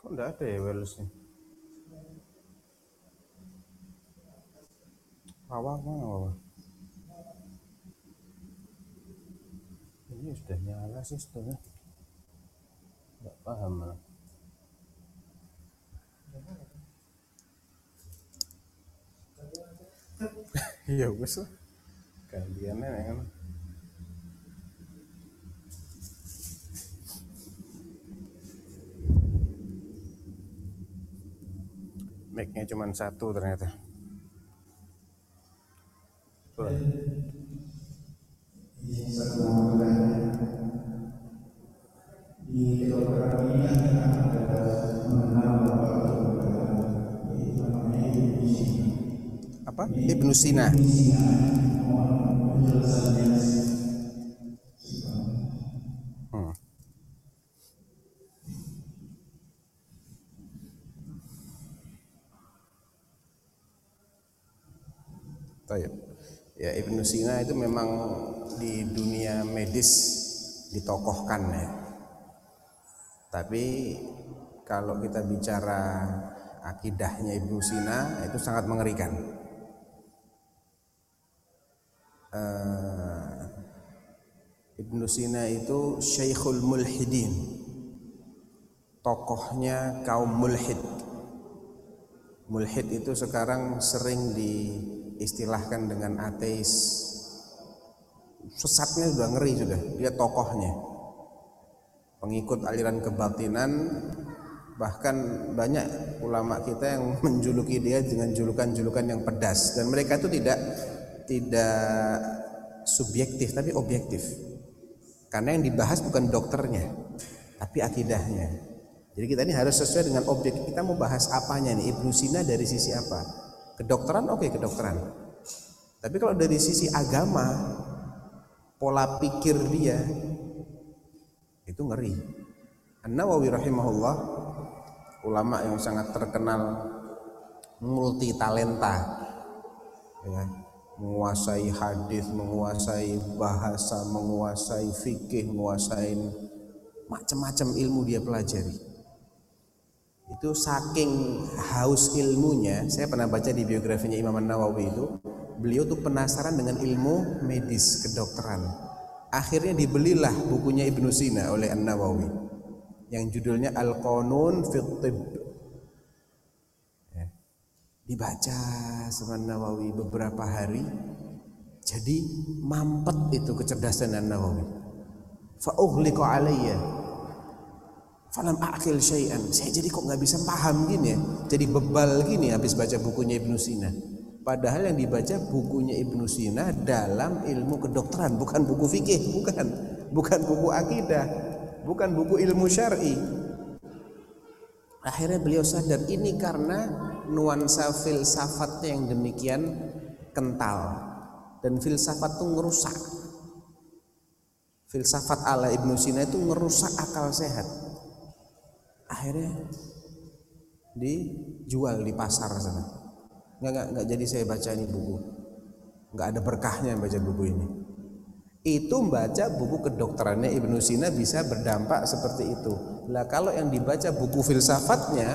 Kok enggak ada ya wirelessnya? Wawa mana wawa? Ini sudah nyala sih sebetulnya. Enggak paham malah. <laughs> Iya wes lah. Gantiannya ya kan. Mic-nya cuma satu ternyata. Apa? Ibnu Sina. Hmm. Taib. Ya Ibnu Sina itu memang di dunia medis ditokohkan ya. Tapi kalau kita bicara akidahnya Ibnu Sina itu sangat mengerikan. Eh, Ibnu Sina itu Syekhul Mulhidin. Tokohnya kaum mulhid. Mulhid itu sekarang sering di diistilahkan dengan ateis. Sesatnya sudah ngeri sudah dia tokohnya. Pengikut aliran kebatinan bahkan banyak ulama kita yang <laughs> menjuluki dia dengan julukan-julukan yang pedas. Dan mereka itu tidak tidak subjektif tapi objektif. Karena yang dibahas bukan dokternya tapi akidahnya. Jadi kita ini harus sesuai dengan objek. Kita mau bahas apanya nih? Ibnu Sina dari sisi apa kedokteran oke kedokteran tapi kalau dari sisi agama pola pikir dia itu ngeri An-Nawawi rahimahullah ulama yang sangat terkenal multi talenta ya, menguasai hadis, menguasai bahasa, menguasai fikih, menguasai macam-macam ilmu dia pelajari. Itu saking haus ilmunya, saya pernah baca di biografinya Imam An-Nawawi itu, beliau tuh penasaran dengan ilmu medis kedokteran. Akhirnya dibelilah bukunya Ibnu Sina oleh An-Nawawi yang judulnya Al-Qanun fi ya. Dibaca sama Nawawi beberapa hari jadi mampet itu kecerdasan An-Nawawi. Fa ughliqa alayya falam akil syai'an. Saya jadi kok nggak bisa paham gini ya. Jadi bebal gini habis baca bukunya Ibnu Sina. Padahal yang dibaca bukunya Ibnu Sina dalam ilmu kedokteran, bukan buku fikih, bukan, bukan buku akidah, bukan buku ilmu syar'i. Akhirnya beliau sadar ini karena nuansa filsafatnya yang demikian kental dan filsafat itu ngerusak. Filsafat ala Ibnu Sina itu ngerusak akal sehat. Akhirnya dijual di pasar sana. Nggak, nggak, nggak jadi saya baca ini buku. Nggak ada berkahnya baca buku ini itu membaca buku kedokterannya Ibnu Sina bisa berdampak seperti itu. Lah kalau yang dibaca buku filsafatnya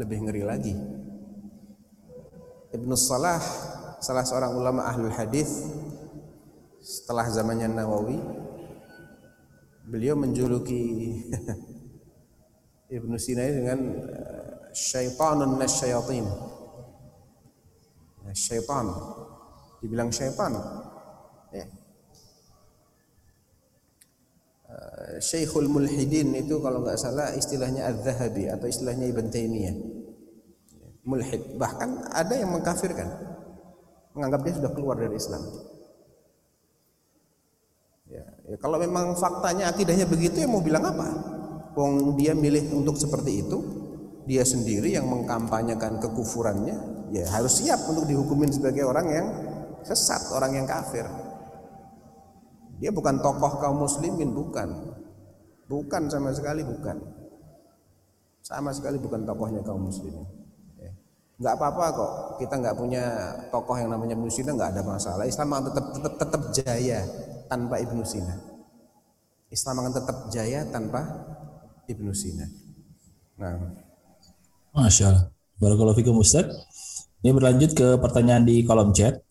lebih ngeri lagi. Ibnu Salah salah seorang ulama ahlul hadis setelah zamannya Nawawi beliau menjuluki <laughs> Ibnu Sina dengan eh, syaitanun nasyayatin. Syaitan dibilang syaitan ya Syekhul Mulhidin itu kalau nggak salah istilahnya Az-Zahabi atau istilahnya Ibn Taimiyah. Mulhid. Bahkan ada yang mengkafirkan. Menganggap dia sudah keluar dari Islam. Ya, ya kalau memang faktanya akidahnya begitu ya mau bilang apa? Wong dia milih untuk seperti itu, dia sendiri yang mengkampanyekan kekufurannya, ya harus siap untuk dihukumin sebagai orang yang sesat, orang yang kafir. Dia bukan tokoh kaum muslimin, bukan. Bukan sama sekali bukan. Sama sekali bukan tokohnya kaum muslimin. Ya. Nggak apa-apa kok. Kita nggak punya tokoh yang namanya Ibnu Sina nggak ada masalah. Islam akan tetap tetap tetap jaya tanpa Ibnu Sina. Islam akan tetap jaya tanpa Ibnu Sina. Nah, Masya Allah. Barakallahu fikum Ustaz. Ini berlanjut ke pertanyaan di kolom chat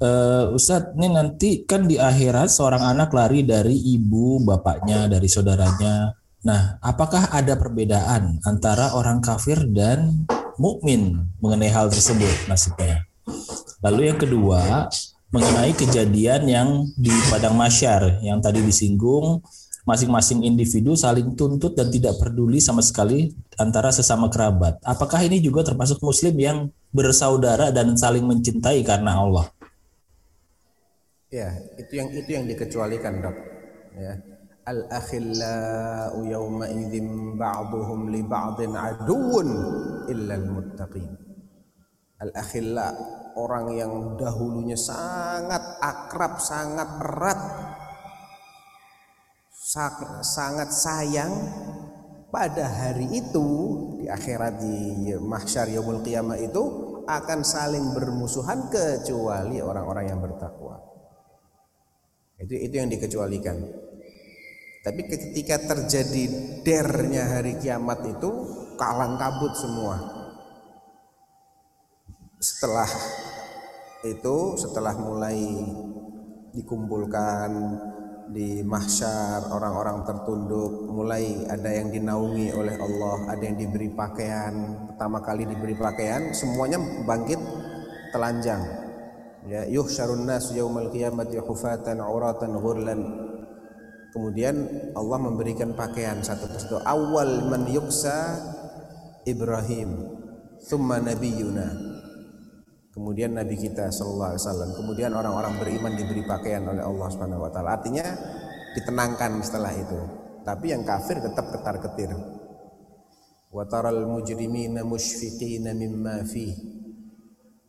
uh, Ustadz, ini nanti kan di akhirat seorang anak lari dari ibu, bapaknya, dari saudaranya. Nah, apakah ada perbedaan antara orang kafir dan mukmin mengenai hal tersebut nasibnya? Lalu yang kedua, mengenai kejadian yang di padang masyar yang tadi disinggung masing-masing individu saling tuntut dan tidak peduli sama sekali antara sesama kerabat. Apakah ini juga termasuk muslim yang bersaudara dan saling mencintai karena Allah? Ya, itu yang itu yang dikecualikan, Dok. Ya. Al akhillau yawma idzin ba'dhum li ba'din aduwwun illa al muttaqin. Al akhilla orang yang dahulunya sangat akrab, sangat erat, sangat sayang pada hari itu di akhirat di mahsyar yaumul qiyamah itu akan saling bermusuhan kecuali orang-orang yang bertakwa. Itu itu yang dikecualikan. Tapi ketika terjadi dernya hari kiamat itu kalang kabut semua. Setelah itu setelah mulai dikumpulkan di mahsyar orang-orang tertunduk mulai ada yang dinaungi oleh Allah ada yang diberi pakaian pertama kali diberi pakaian semuanya bangkit telanjang. Ya yuhsyarun nas yaumal qiyamati hufatan uratan ghurlan. Kemudian Allah memberikan pakaian satu persatu. Awal man yuksa Ibrahim thumma nabiyuna kemudian nabi kita sallallahu alaihi wasallam kemudian orang-orang beriman diberi pakaian oleh Allah Subhanahu wa taala. Artinya ditenangkan setelah itu. Tapi yang kafir tetap ketar-ketir wa taral mujrimina musyfiqina mimma fi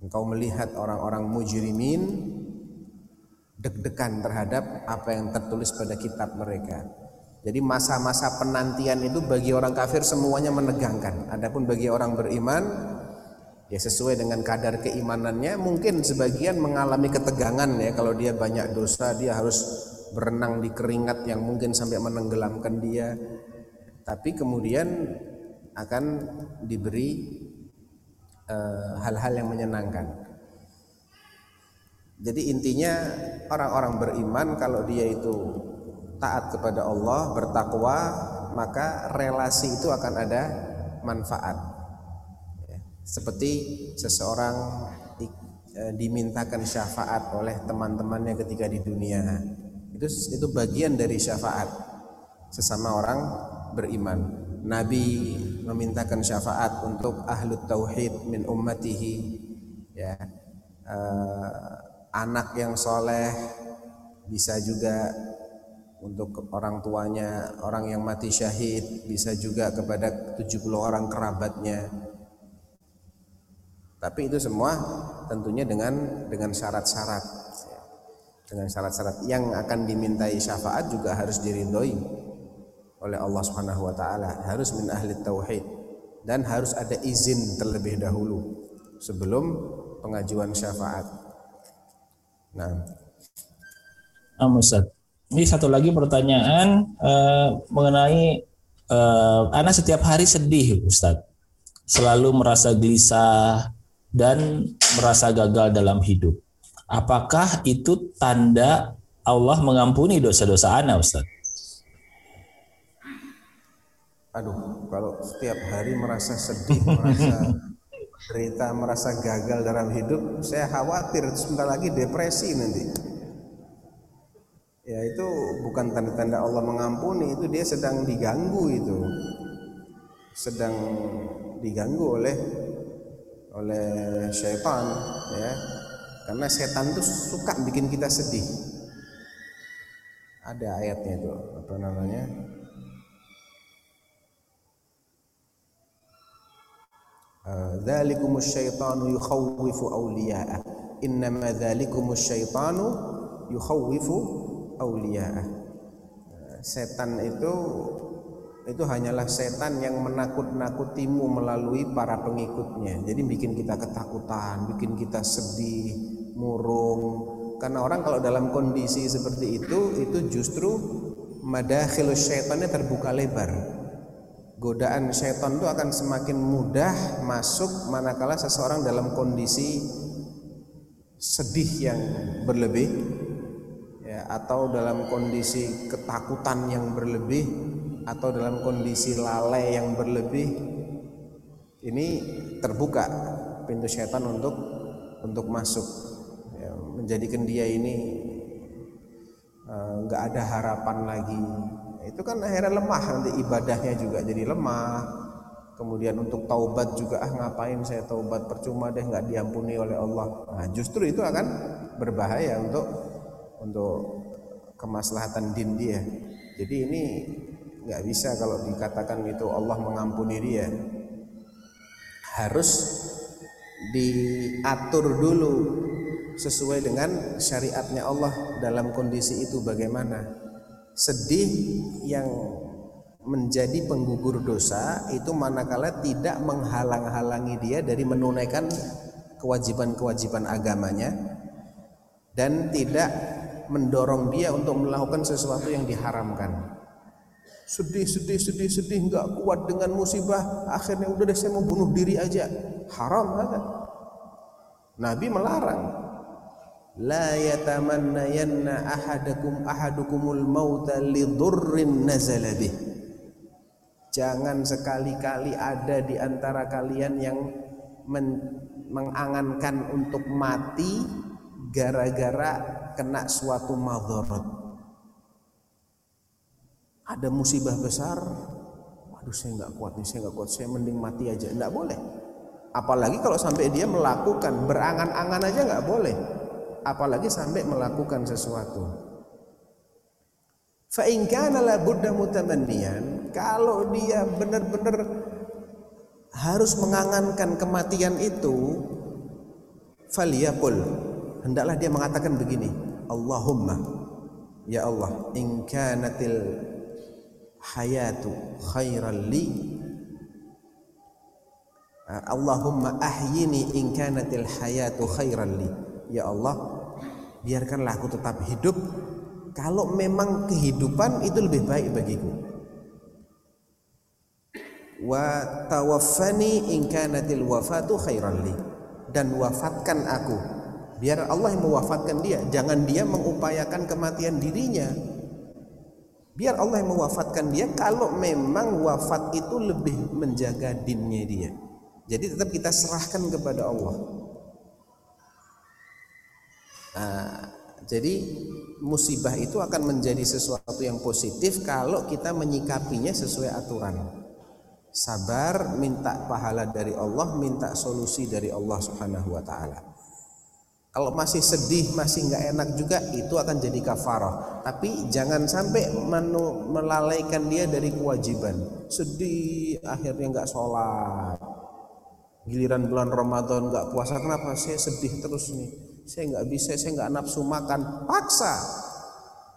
engkau melihat orang-orang mujrimin deg-degan terhadap apa yang tertulis pada kitab mereka. Jadi masa-masa penantian itu bagi orang kafir semuanya menegangkan. Adapun bagi orang beriman ya sesuai dengan kadar keimanannya mungkin sebagian mengalami ketegangan ya kalau dia banyak dosa dia harus berenang di keringat yang mungkin sampai menenggelamkan dia. Tapi kemudian akan diberi eh, hal-hal uh, yang menyenangkan. Jadi intinya orang-orang beriman kalau dia itu taat kepada Allah bertakwa maka relasi itu akan ada manfaat seperti seseorang eh, dimintakan syafaat oleh teman-temannya ketika di dunia. Itu itu bagian dari syafaat. Sesama orang beriman. Nabi memintakan syafaat untuk ahlu tauhid min ummatihi ya. Uh, anak yang soleh bisa juga untuk orang tuanya orang yang mati syahid bisa juga kepada 70 orang kerabatnya tapi itu semua tentunya dengan dengan syarat-syarat dengan syarat-syarat yang akan dimintai syafaat juga harus diridhoi oleh Allah Subhanahu wa taala, harus min ahli tauhid. Dan harus ada izin terlebih dahulu sebelum pengajuan syafaat. Nah, Nah, Ini satu lagi pertanyaan uh, mengenai uh, anak setiap hari sedih, Ustaz. Selalu merasa gelisah dan merasa gagal dalam hidup. Apakah itu tanda Allah mengampuni dosa-dosa anak, Ustaz? Aduh, kalau setiap hari merasa sedih, merasa cerita, merasa gagal dalam hidup, saya khawatir sebentar lagi depresi nanti. Ya itu bukan tanda-tanda Allah mengampuni, itu dia sedang diganggu itu. Sedang diganggu oleh oleh syaitan ya karena setan itu suka bikin kita sedih. Ada ayatnya itu, apa namanya? Syaitanu yukhawwifu awliya'ah. Innama dzalikumus syaitanu yukhawwifu awliya'ah. Ah, setan itu itu hanyalah setan yang menakut-nakutimu melalui para pengikutnya. Jadi bikin kita ketakutan, bikin kita sedih, murung. Karena orang kalau dalam kondisi seperti itu itu justru madakhil syaitannya terbuka lebar. Godaan syaitan itu akan semakin mudah masuk manakala seseorang dalam kondisi sedih yang berlebih ya, atau dalam kondisi ketakutan yang berlebih atau dalam kondisi lalai yang berlebih ini terbuka pintu syaitan untuk untuk masuk. Menjadikan dia ini eh, nggak uh, ada harapan lagi. Itu kan akhirnya lemah nanti ibadahnya juga jadi lemah. Kemudian untuk taubat juga ah ngapain saya taubat? Percuma deh nggak diampuni oleh Allah. Nah justru itu akan berbahaya untuk untuk kemaslahatan din dia. Jadi ini nggak bisa kalau dikatakan itu Allah mengampuni dia. Harus diatur dulu sesuai dengan syariatnya Allah dalam kondisi itu bagaimana. Sedih yang menjadi penggugur dosa itu manakala tidak menghalang-halangi dia dari menunaikan kewajiban-kewajiban agamanya dan tidak mendorong dia untuk melakukan sesuatu yang diharamkan sedih sedih sedih sedih nggak kuat dengan musibah. Akhirnya udah deh saya mau bunuh diri aja. Haram kan? Nabi melarang. La yatamannayanna ahadakum ahadukumul mauta lidurrin nazala bih. Jangan sekali-kali ada di antara kalian yang men mengangankan untuk mati gara-gara kena suatu madharat. Ada musibah besar, waduh saya nggak kuat nih, saya nggak kuat, saya mending mati aja. Nggak boleh. Apalagi kalau sampai dia melakukan berangan-angan aja nggak boleh. Apalagi sampai melakukan sesuatu. Fa in kana la budda mutamanniyan, kalau dia benar-benar harus mengangankan kematian itu, faliyaqul, hendaklah dia mengatakan begini, Allahumma ya Allah, in kanatil hayatu khairan li. Allahumma ahyini in kanatil hayatu khairan li. Ya Allah, biarkanlah aku tetap hidup. Kalau memang kehidupan itu lebih baik bagiku. Wa tawaffani in kanatil wafatu khairan li. Dan wafatkan aku. Biar Allah yang mewafatkan dia. Jangan dia mengupayakan kematian dirinya biar Allah yang mewafatkan dia kalau memang wafat itu lebih menjaga dinnya dia jadi tetap kita serahkan kepada Allah nah, jadi musibah itu akan menjadi sesuatu yang positif kalau kita menyikapinya sesuai aturan. Sabar, minta pahala dari Allah, minta solusi dari Allah Subhanahu wa taala. Kalau masih sedih, masih nggak enak juga, itu akan jadi kafarah. Tapi jangan sampai melalaikan dia dari kewajiban. Sedih, akhirnya nggak sholat. Giliran bulan Ramadan nggak puasa, kenapa? Saya sedih terus nih saya nggak bisa, saya nggak nafsu makan, paksa.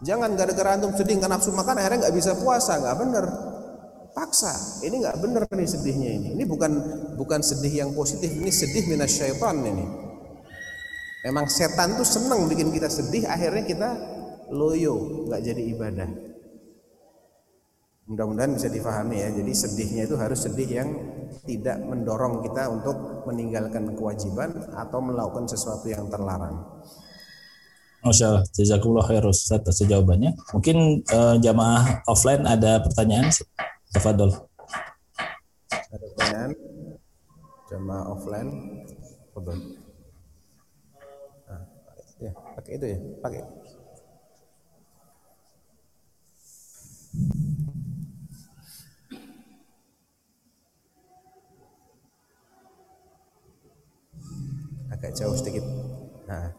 Jangan gara-gara antum sedih nggak nafsu makan, akhirnya nggak bisa puasa, nggak bener. Paksa, ini nggak bener nih sedihnya ini. Ini bukan bukan sedih yang positif, ini sedih minas syaitan ini. Memang setan tuh seneng bikin kita sedih, akhirnya kita loyo, nggak jadi ibadah. Mudah-mudahan bisa difahami ya. Jadi sedihnya itu harus sedih yang tidak mendorong kita untuk meninggalkan kewajiban atau melakukan sesuatu yang terlarang. Masya Allah, jazakumullah khair Ustaz atas jawabannya. Mungkin uh, jamaah offline ada pertanyaan? Tafadol. Ada pertanyaan? Jamaah offline? Tafadol. Ya, pakai itu ya, pakai. agak jauh sedikit nah.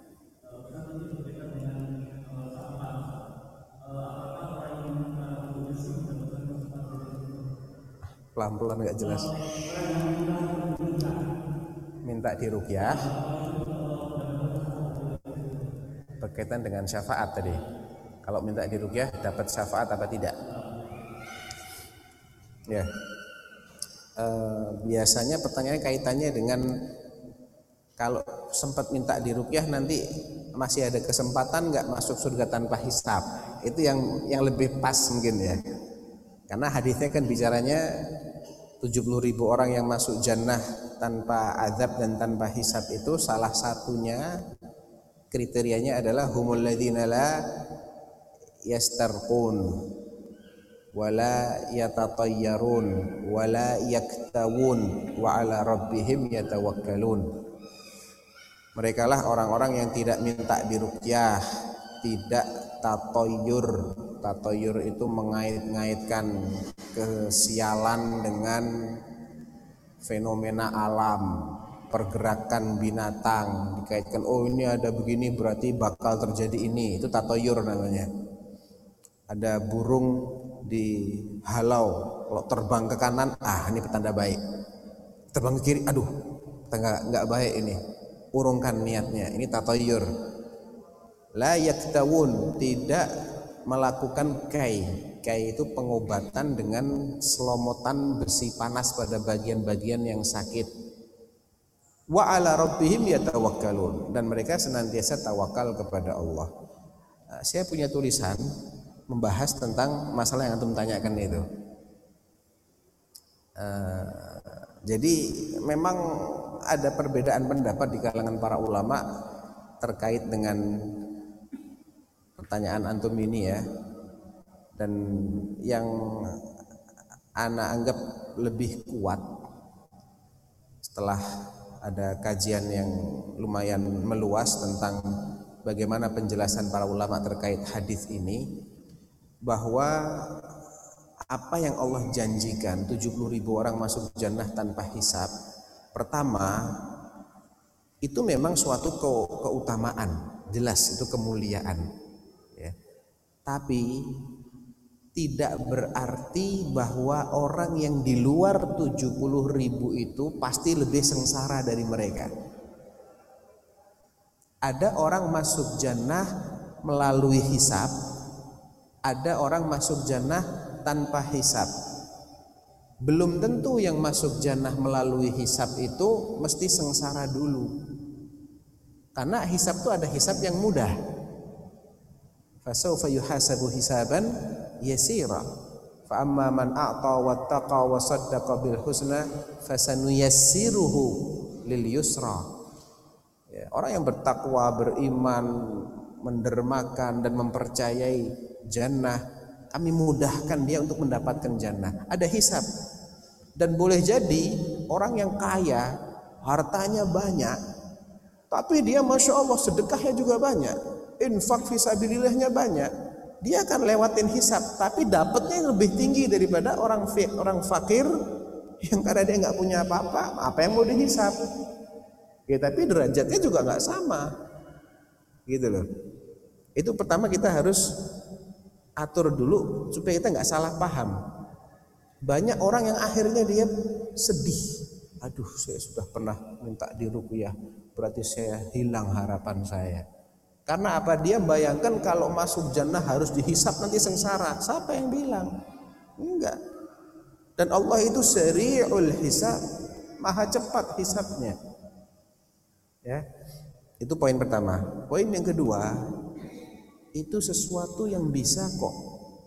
pelan-pelan nggak jelas minta dirukyah berkaitan dengan syafaat tadi. Kalau minta dirukyah dapat syafaat apa tidak? Ya. E, biasanya pertanyaan kaitannya dengan kalau sempat minta dirukyah nanti masih ada kesempatan nggak masuk surga tanpa hisab? Itu yang yang lebih pas mungkin ya. Karena hadisnya kan bicaranya 70 ribu orang yang masuk jannah tanpa azab dan tanpa hisab itu salah satunya kriterianya adalah humul ladzina la yastarqun wala yatatayyarun wala yaktawun wa ala rabbihim yatawakkalun mereka lah orang-orang yang tidak minta dirukyah, tidak tatoyur. Tatoyur itu mengait-ngaitkan kesialan dengan fenomena alam, pergerakan binatang, dikaitkan oh ini ada begini berarti bakal terjadi ini. Itu tatoyur namanya. Ada burung di halau, kalau terbang ke kanan, ah ini petanda baik. Terbang ke kiri, aduh, nggak nggak baik ini urungkan niatnya ini tatayur la yaktawun tidak melakukan kai kai itu pengobatan dengan selomotan besi panas pada bagian-bagian yang sakit wa ala rabbihim yatawakkalun. Dan mereka senantiasa tawakal kepada Allah. Nah, saya punya tulisan membahas tentang masalah yang antum tanyakan itu. Uh, jadi memang ada perbedaan pendapat di kalangan para ulama terkait dengan pertanyaan antum ini ya. Dan yang anak anggap lebih kuat setelah ada kajian yang lumayan meluas tentang bagaimana penjelasan para ulama terkait hadis ini bahwa apa yang Allah janjikan 70 ribu orang masuk jannah tanpa hisab pertama itu memang suatu ke keutamaan jelas itu kemuliaan ya. tapi tidak berarti bahwa orang yang di luar 70 ribu itu pasti lebih sengsara dari mereka. Ada orang masuk jannah melalui hisab, ada orang masuk jannah tanpa hisab. Belum tentu yang masuk jannah melalui hisab itu mesti sengsara dulu. Karena hisab itu ada hisab yang mudah. Fasawfa yuhasabu hisaban yasira. Fa amma man a'ta wattaqa wa saddaqa bil husna fasanuyassiruhu lil yusra. Ya, orang yang bertakwa, beriman, mendermakan dan mempercayai jannah, kami mudahkan dia untuk mendapatkan jannah. Ada hisab. Dan boleh jadi orang yang kaya, hartanya banyak, tapi dia masya Allah sedekahnya juga banyak, infak visabilillahnya banyak. Dia akan lewatin hisab, tapi dapatnya lebih tinggi daripada orang orang fakir yang karena dia nggak punya apa-apa, apa yang mau dihisap? Ya, tapi derajatnya juga nggak sama, gitu loh. Itu pertama kita harus atur dulu supaya kita nggak salah paham. Banyak orang yang akhirnya dia sedih. Aduh, saya sudah pernah minta diruqyah, berarti saya hilang harapan saya. Karena apa? Dia bayangkan kalau masuk jannah harus dihisap nanti sengsara. Siapa yang bilang? Enggak. Dan Allah itu seriul hisab, maha cepat hisapnya. Ya. Itu poin pertama. Poin yang kedua, itu sesuatu yang bisa kok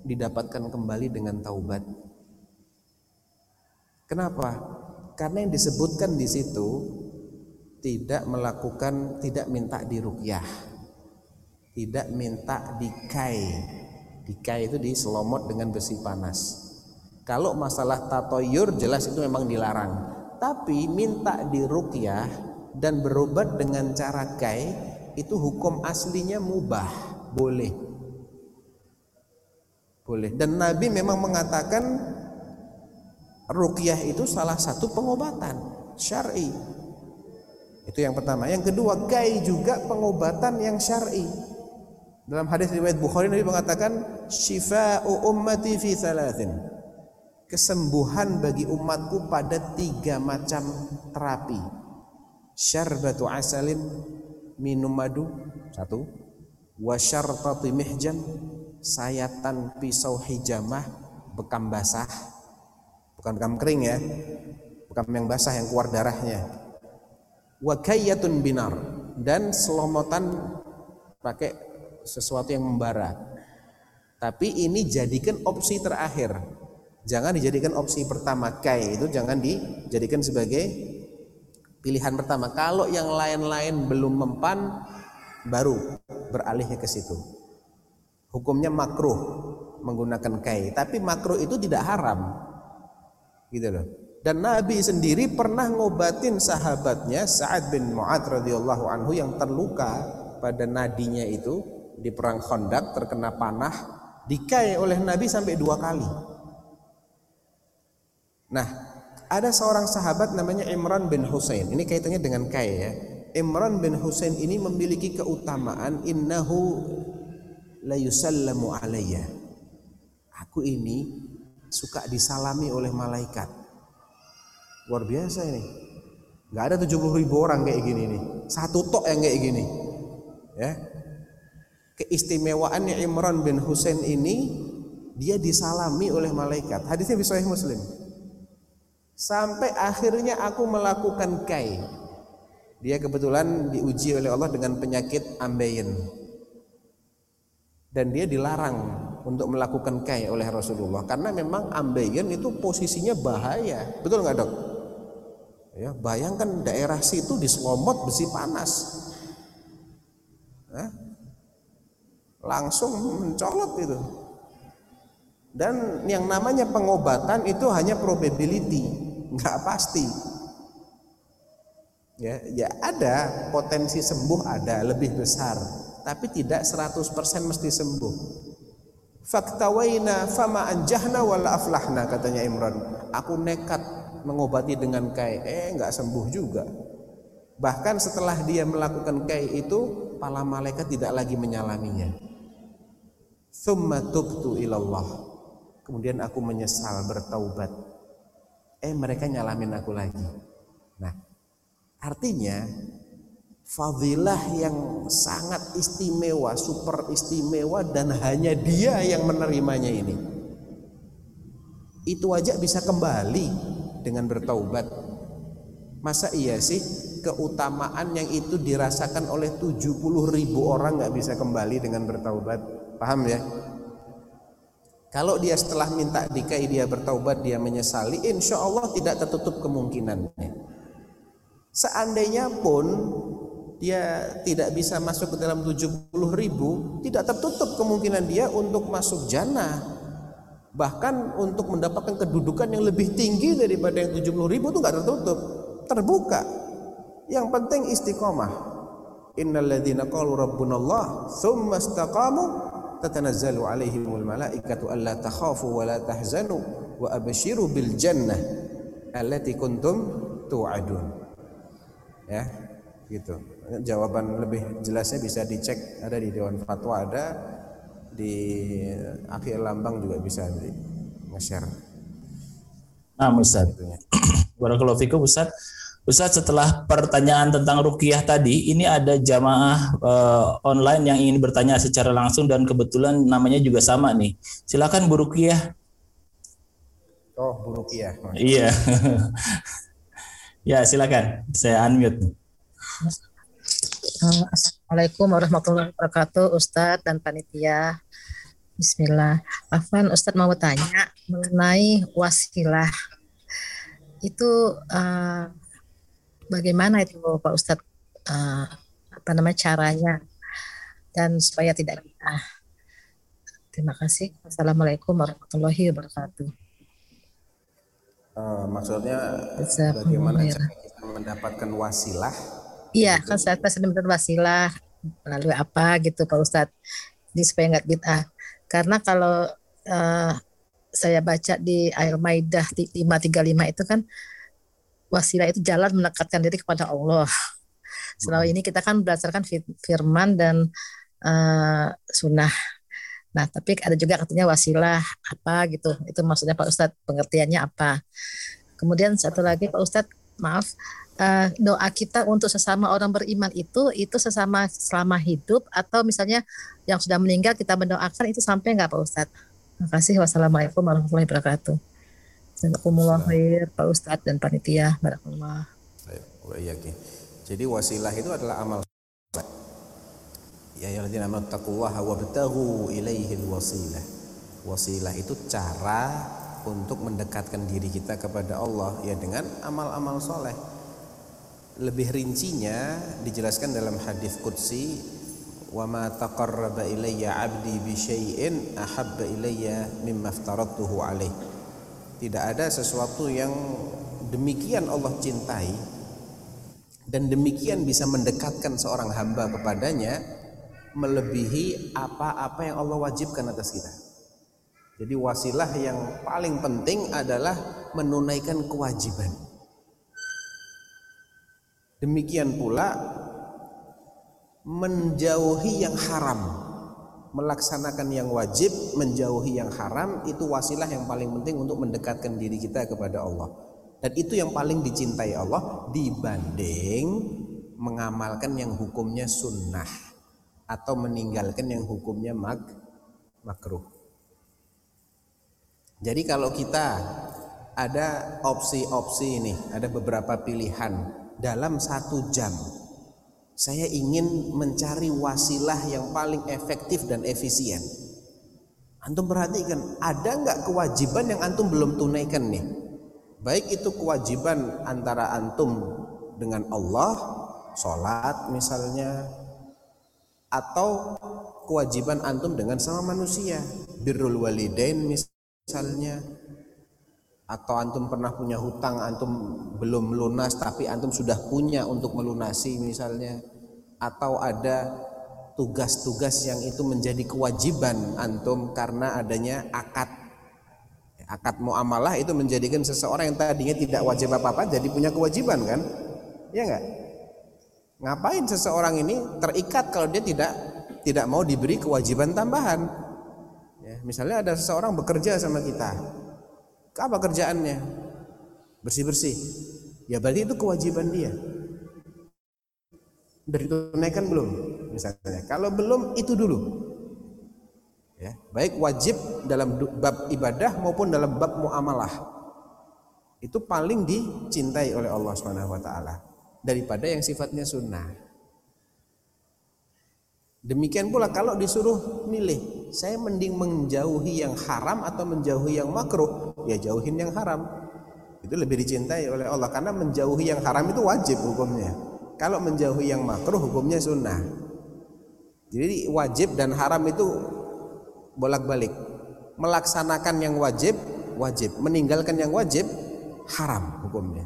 didapatkan kembali dengan taubat. Kenapa? Karena yang disebutkan di situ tidak melakukan, tidak minta dirukyah, tidak minta dikai. Dikai itu diselomot dengan besi panas. Kalau masalah tatoyur jelas itu memang dilarang. Tapi minta dirukyah dan berobat dengan cara kai itu hukum aslinya mubah, boleh. Boleh. Dan Nabi memang mengatakan rukyah itu salah satu pengobatan syar'i. Itu yang pertama. Yang kedua, kai juga pengobatan yang syar'i. Dalam hadis riwayat Bukhari Nabi mengatakan syifa'u ummati fi thalathin. Kesembuhan bagi umatku pada tiga macam terapi. Syarbatu asalin minum madu satu. Wasyartati mihjan sayatan pisau hijamah bekam basah bukan bekam kering ya bekam yang basah yang keluar darahnya wakayatun binar dan selomotan pakai sesuatu yang membara. Tapi ini jadikan opsi terakhir. Jangan dijadikan opsi pertama. Kai itu jangan dijadikan sebagai pilihan pertama. Kalau yang lain-lain belum mempan baru beralihnya ke situ. Hukumnya makruh menggunakan kai tapi makruh itu tidak haram. Gitu loh. Dan Nabi sendiri pernah ngobatin sahabatnya Sa'ad bin Mu'ad radhiyallahu anhu yang terluka pada nadinya itu di perang Khandaq terkena panah dikai oleh Nabi sampai dua kali. Nah, ada seorang sahabat namanya Imran bin Husain. Ini kaitannya dengan kai ya. Imran bin Husain ini memiliki keutamaan innahu la yusallamu alayya. Aku ini suka disalami oleh malaikat. Luar biasa ini. Gak ada 70 ribu orang kayak gini nih. Satu tok yang kayak gini. Ya. Keistimewaannya Imran bin Husain ini dia disalami oleh malaikat. Hadisnya di Sahih Muslim. Sampai akhirnya aku melakukan kai. Dia kebetulan diuji oleh Allah dengan penyakit ambeien. Dan dia dilarang untuk melakukan kai oleh Rasulullah karena memang ambeien itu posisinya bahaya. Betul nggak dok? Ya, bayangkan daerah situ diselomot besi panas. Hah? Langsung mencolot itu. Dan yang namanya pengobatan itu hanya probability, nggak pasti. Ya, ya ada potensi sembuh ada lebih besar, tapi tidak 100% mesti sembuh. Faktawaina fama anjahna wala aflahna katanya Imran. Aku nekat mengobati dengan kai, eh nggak sembuh juga. Bahkan setelah dia melakukan kai itu, para malaikat tidak lagi menyalaminya. Thumma tubtu ilallah. Kemudian aku menyesal bertaubat. Eh mereka nyalamin aku lagi. Nah, artinya fadilah yang sangat istimewa, super istimewa dan hanya dia yang menerimanya ini. Itu aja bisa kembali dengan bertaubat. Masa iya sih keutamaan yang itu dirasakan oleh 70 ribu orang nggak bisa kembali dengan bertaubat? Paham ya? Kalau dia setelah minta dikai dia bertaubat dia menyesali, insya Allah tidak tertutup kemungkinannya. Seandainya pun dia tidak bisa masuk ke dalam 70 ribu, tidak tertutup kemungkinan dia untuk masuk jannah. Bahkan untuk mendapatkan kedudukan yang lebih tinggi daripada yang 70 ribu itu nggak tertutup, terbuka. Yang penting istiqomah. Innalladzina qalu rabbunallah tsumma istaqamu tatanazzalu alaihimul malaikatu alla takhafu wa la tahzanu wa abshiru bil jannah allati kuntum tu'adun. Ya, gitu jawaban lebih jelasnya bisa dicek ada di Dewan Fatwa ada di akhir lambang juga bisa di nge-share. Nah, Ustaz. Barakallahu fikum Ustaz. Ustaz setelah pertanyaan tentang ruqyah tadi, ini ada jamaah uh, online yang ingin bertanya secara langsung dan kebetulan namanya juga sama nih. Silakan Bu Ruqyah. Oh, Bu Ruqyah. Iya. ya, silakan. Saya unmute. Assalamualaikum warahmatullahi wabarakatuh Ustadz dan panitia Bismillah Afan Ustadz mau tanya mengenai wasilah itu uh, bagaimana itu Pak Ustadz uh, apa namanya caranya dan supaya tidak kita terima kasih Assalamualaikum warahmatullahi wabarakatuh uh, maksudnya bagaimana cara kita mendapatkan wasilah Iya, kan saya benar wasilah melalui apa gitu Pak Ustadz. Jadi supaya nggak bid'ah. Karena kalau uh, saya baca di Al Maidah 535 itu kan wasilah itu jalan mendekatkan diri kepada Allah. Selama ini kita kan berdasarkan firman dan uh, sunnah. Nah, tapi ada juga katanya wasilah apa gitu. Itu maksudnya Pak Ustadz, pengertiannya apa. Kemudian satu lagi Pak Ustadz, maaf, uh, doa kita untuk sesama orang beriman itu itu sesama selama hidup atau misalnya yang sudah meninggal kita mendoakan itu sampai nggak Pak Ustadz? Terima kasih. Wassalamualaikum warahmatullahi wabarakatuh. Jazakumullah khair Pak Ustadz dan panitia. Barakallah. Jadi wasilah itu adalah amal Ya ayyuhalladzina amanu taqullaha wabtaghu ilaihi wasilah. Wasilah itu cara untuk mendekatkan diri kita kepada Allah ya dengan amal-amal soleh lebih rincinya dijelaskan dalam hadis qudsi wa ma taqarraba ilayya 'abdi bi syai'in ahabba ilayya mimma aftaradtuhu alaih tidak ada sesuatu yang demikian Allah cintai dan demikian bisa mendekatkan seorang hamba kepadanya melebihi apa-apa yang Allah wajibkan atas kita. Jadi wasilah yang paling penting adalah menunaikan kewajiban. Demikian pula menjauhi yang haram, melaksanakan yang wajib, menjauhi yang haram itu wasilah yang paling penting untuk mendekatkan diri kita kepada Allah. Dan itu yang paling dicintai Allah dibanding mengamalkan yang hukumnya sunnah atau meninggalkan yang hukumnya mag makruh. Jadi kalau kita ada opsi-opsi ini, ada beberapa pilihan dalam satu jam saya ingin mencari wasilah yang paling efektif dan efisien. Antum perhatikan ada nggak kewajiban yang antum belum tunaikan nih? Baik itu kewajiban antara antum dengan Allah sholat misalnya atau kewajiban antum dengan sama manusia. Birrul walidain misalnya atau antum pernah punya hutang antum belum lunas tapi antum sudah punya untuk melunasi misalnya. Atau ada tugas-tugas yang itu menjadi kewajiban antum karena adanya akad. Akad muamalah itu menjadikan seseorang yang tadinya tidak wajib apa-apa jadi punya kewajiban kan? Ya enggak ngapain seseorang ini terikat kalau dia tidak tidak mau diberi kewajiban tambahan? Ya, misalnya ada seseorang bekerja sama kita apa kerjaannya? Bersih-bersih. Ya berarti itu kewajiban dia. Sudah ditunaikan belum misalnya. Kalau belum itu dulu. Ya baik wajib dalam bab ibadah maupun dalam bab muamalah. Itu paling dicintai oleh Allah Subhanahu wa taala daripada yang sifatnya sunnah demikian pula kalau disuruh milih saya mending menjauhi yang haram atau menjauhi yang makruh ya jauhin yang haram itu lebih dicintai oleh Allah karena menjauhi yang haram itu wajib hukumnya kalau menjauhi yang makruh hukumnya sunnah. Jadi wajib dan haram itu bolak-balik. Melaksanakan yang wajib wajib, meninggalkan yang wajib haram hukumnya.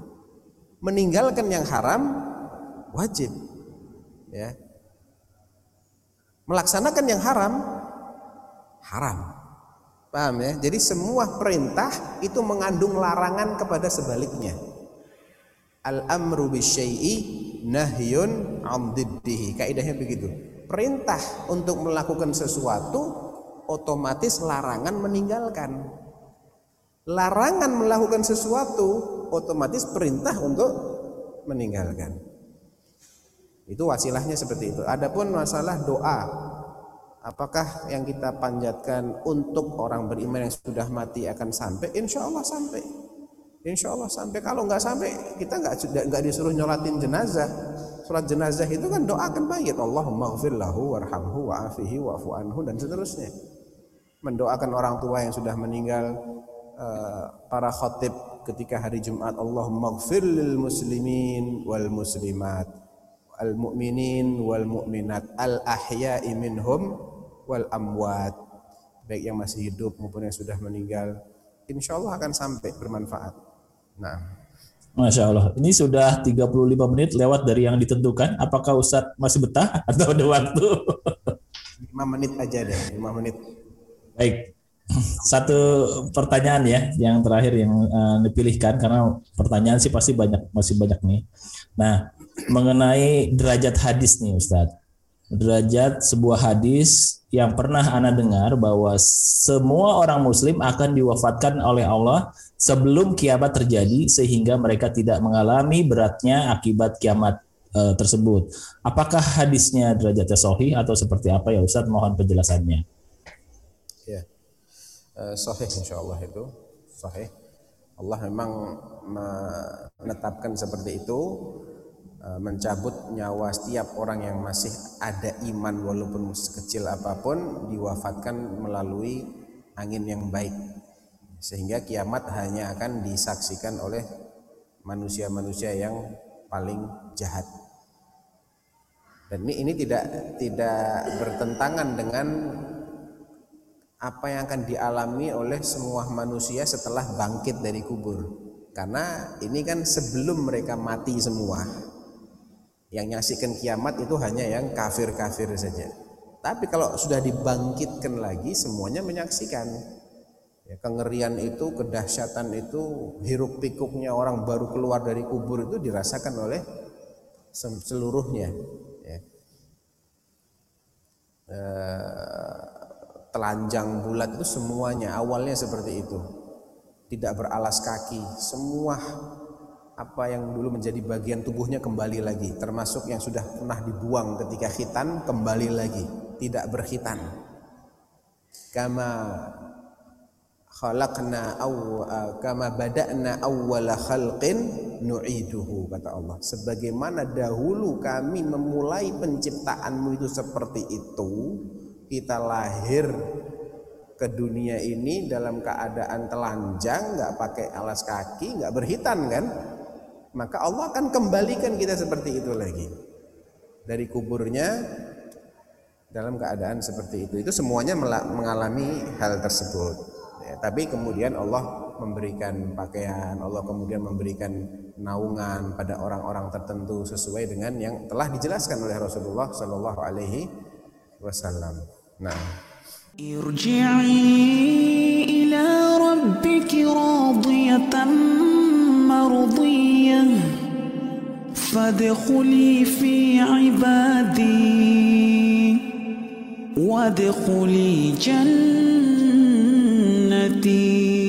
Meninggalkan yang haram wajib. Ya. Melaksanakan yang haram haram. Paham ya? Jadi semua perintah itu mengandung larangan kepada sebaliknya. Al-amru bisyai'i nahyun amdiddihi kaidahnya begitu perintah untuk melakukan sesuatu otomatis larangan meninggalkan larangan melakukan sesuatu otomatis perintah untuk meninggalkan itu wasilahnya seperti itu. Adapun masalah doa apakah yang kita panjatkan untuk orang beriman yang sudah mati akan sampai? Insya Allah sampai. Insya Allah sampai. Kalau nggak sampai kita nggak nggak disuruh nyolatin jenazah. Sholat jenazah itu kan doakan mayit Allahumma ghfir lahu warhamhu wa'afihi wa'fu anhu dan seterusnya. Mendoakan orang tua yang sudah meninggal eh, para khotib ketika hari Jumat. Allahumma ghfir lil muslimin wal muslimat al mu'minin wal mu'minat al ahya'i minhum wal amwat baik yang masih hidup maupun yang sudah meninggal insya Allah akan sampai bermanfaat Nah. Masya Allah. Ini sudah 35 menit lewat dari yang ditentukan. Apakah Ustadz masih betah atau ada waktu? 5 menit aja deh, 5 menit. Baik. Satu pertanyaan ya, yang terakhir yang uh, dipilihkan karena pertanyaan sih pasti banyak masih banyak nih. Nah, mengenai derajat hadis nih Ustadz. Derajat sebuah hadis yang pernah Anda dengar bahwa semua orang muslim akan diwafatkan oleh Allah sebelum kiamat terjadi sehingga mereka tidak mengalami beratnya akibat kiamat e, tersebut. Apakah hadisnya derajatnya sahih atau seperti apa ya Ustaz? Mohon penjelasannya. Ya. E, sahih insyaallah itu sahih. Allah memang menetapkan seperti itu mencabut nyawa setiap orang yang masih ada iman walaupun sekecil apa pun diwafatkan melalui angin yang baik. Sehingga kiamat hanya akan disaksikan oleh manusia-manusia yang paling jahat. Dan ini ini tidak tidak bertentangan dengan apa yang akan dialami oleh semua manusia setelah bangkit dari kubur. Karena ini kan sebelum mereka mati semua yang nyaksikan kiamat itu hanya yang kafir-kafir saja. Tapi kalau sudah dibangkitkan lagi semuanya menyaksikan. Ya, kengerian itu, kedahsyatan itu, hiruk pikuknya orang baru keluar dari kubur itu dirasakan oleh seluruhnya. Ya. E, telanjang bulat itu semuanya awalnya seperti itu. Tidak beralas kaki, semua apa yang dulu menjadi bagian tubuhnya kembali lagi termasuk yang sudah pernah dibuang ketika khitan kembali lagi tidak berkhitan. Kama khalaqna aw kama bada'na awwala khalqin nu'iduhu kata Allah. Sebagaimana dahulu kami memulai penciptaanmu itu seperti itu kita lahir ke dunia ini dalam keadaan telanjang nggak pakai alas kaki nggak berhitan kan maka Allah akan kembalikan kita seperti itu lagi. Dari kuburnya dalam keadaan seperti itu. Itu semuanya mengalami hal tersebut. Ya, tapi kemudian Allah memberikan pakaian, Allah kemudian memberikan naungan pada orang-orang tertentu sesuai dengan yang telah dijelaskan oleh Rasulullah Shallallahu Alaihi Wasallam. Nah. مرضية فادخلي في عبادي. وادخلي جنتي.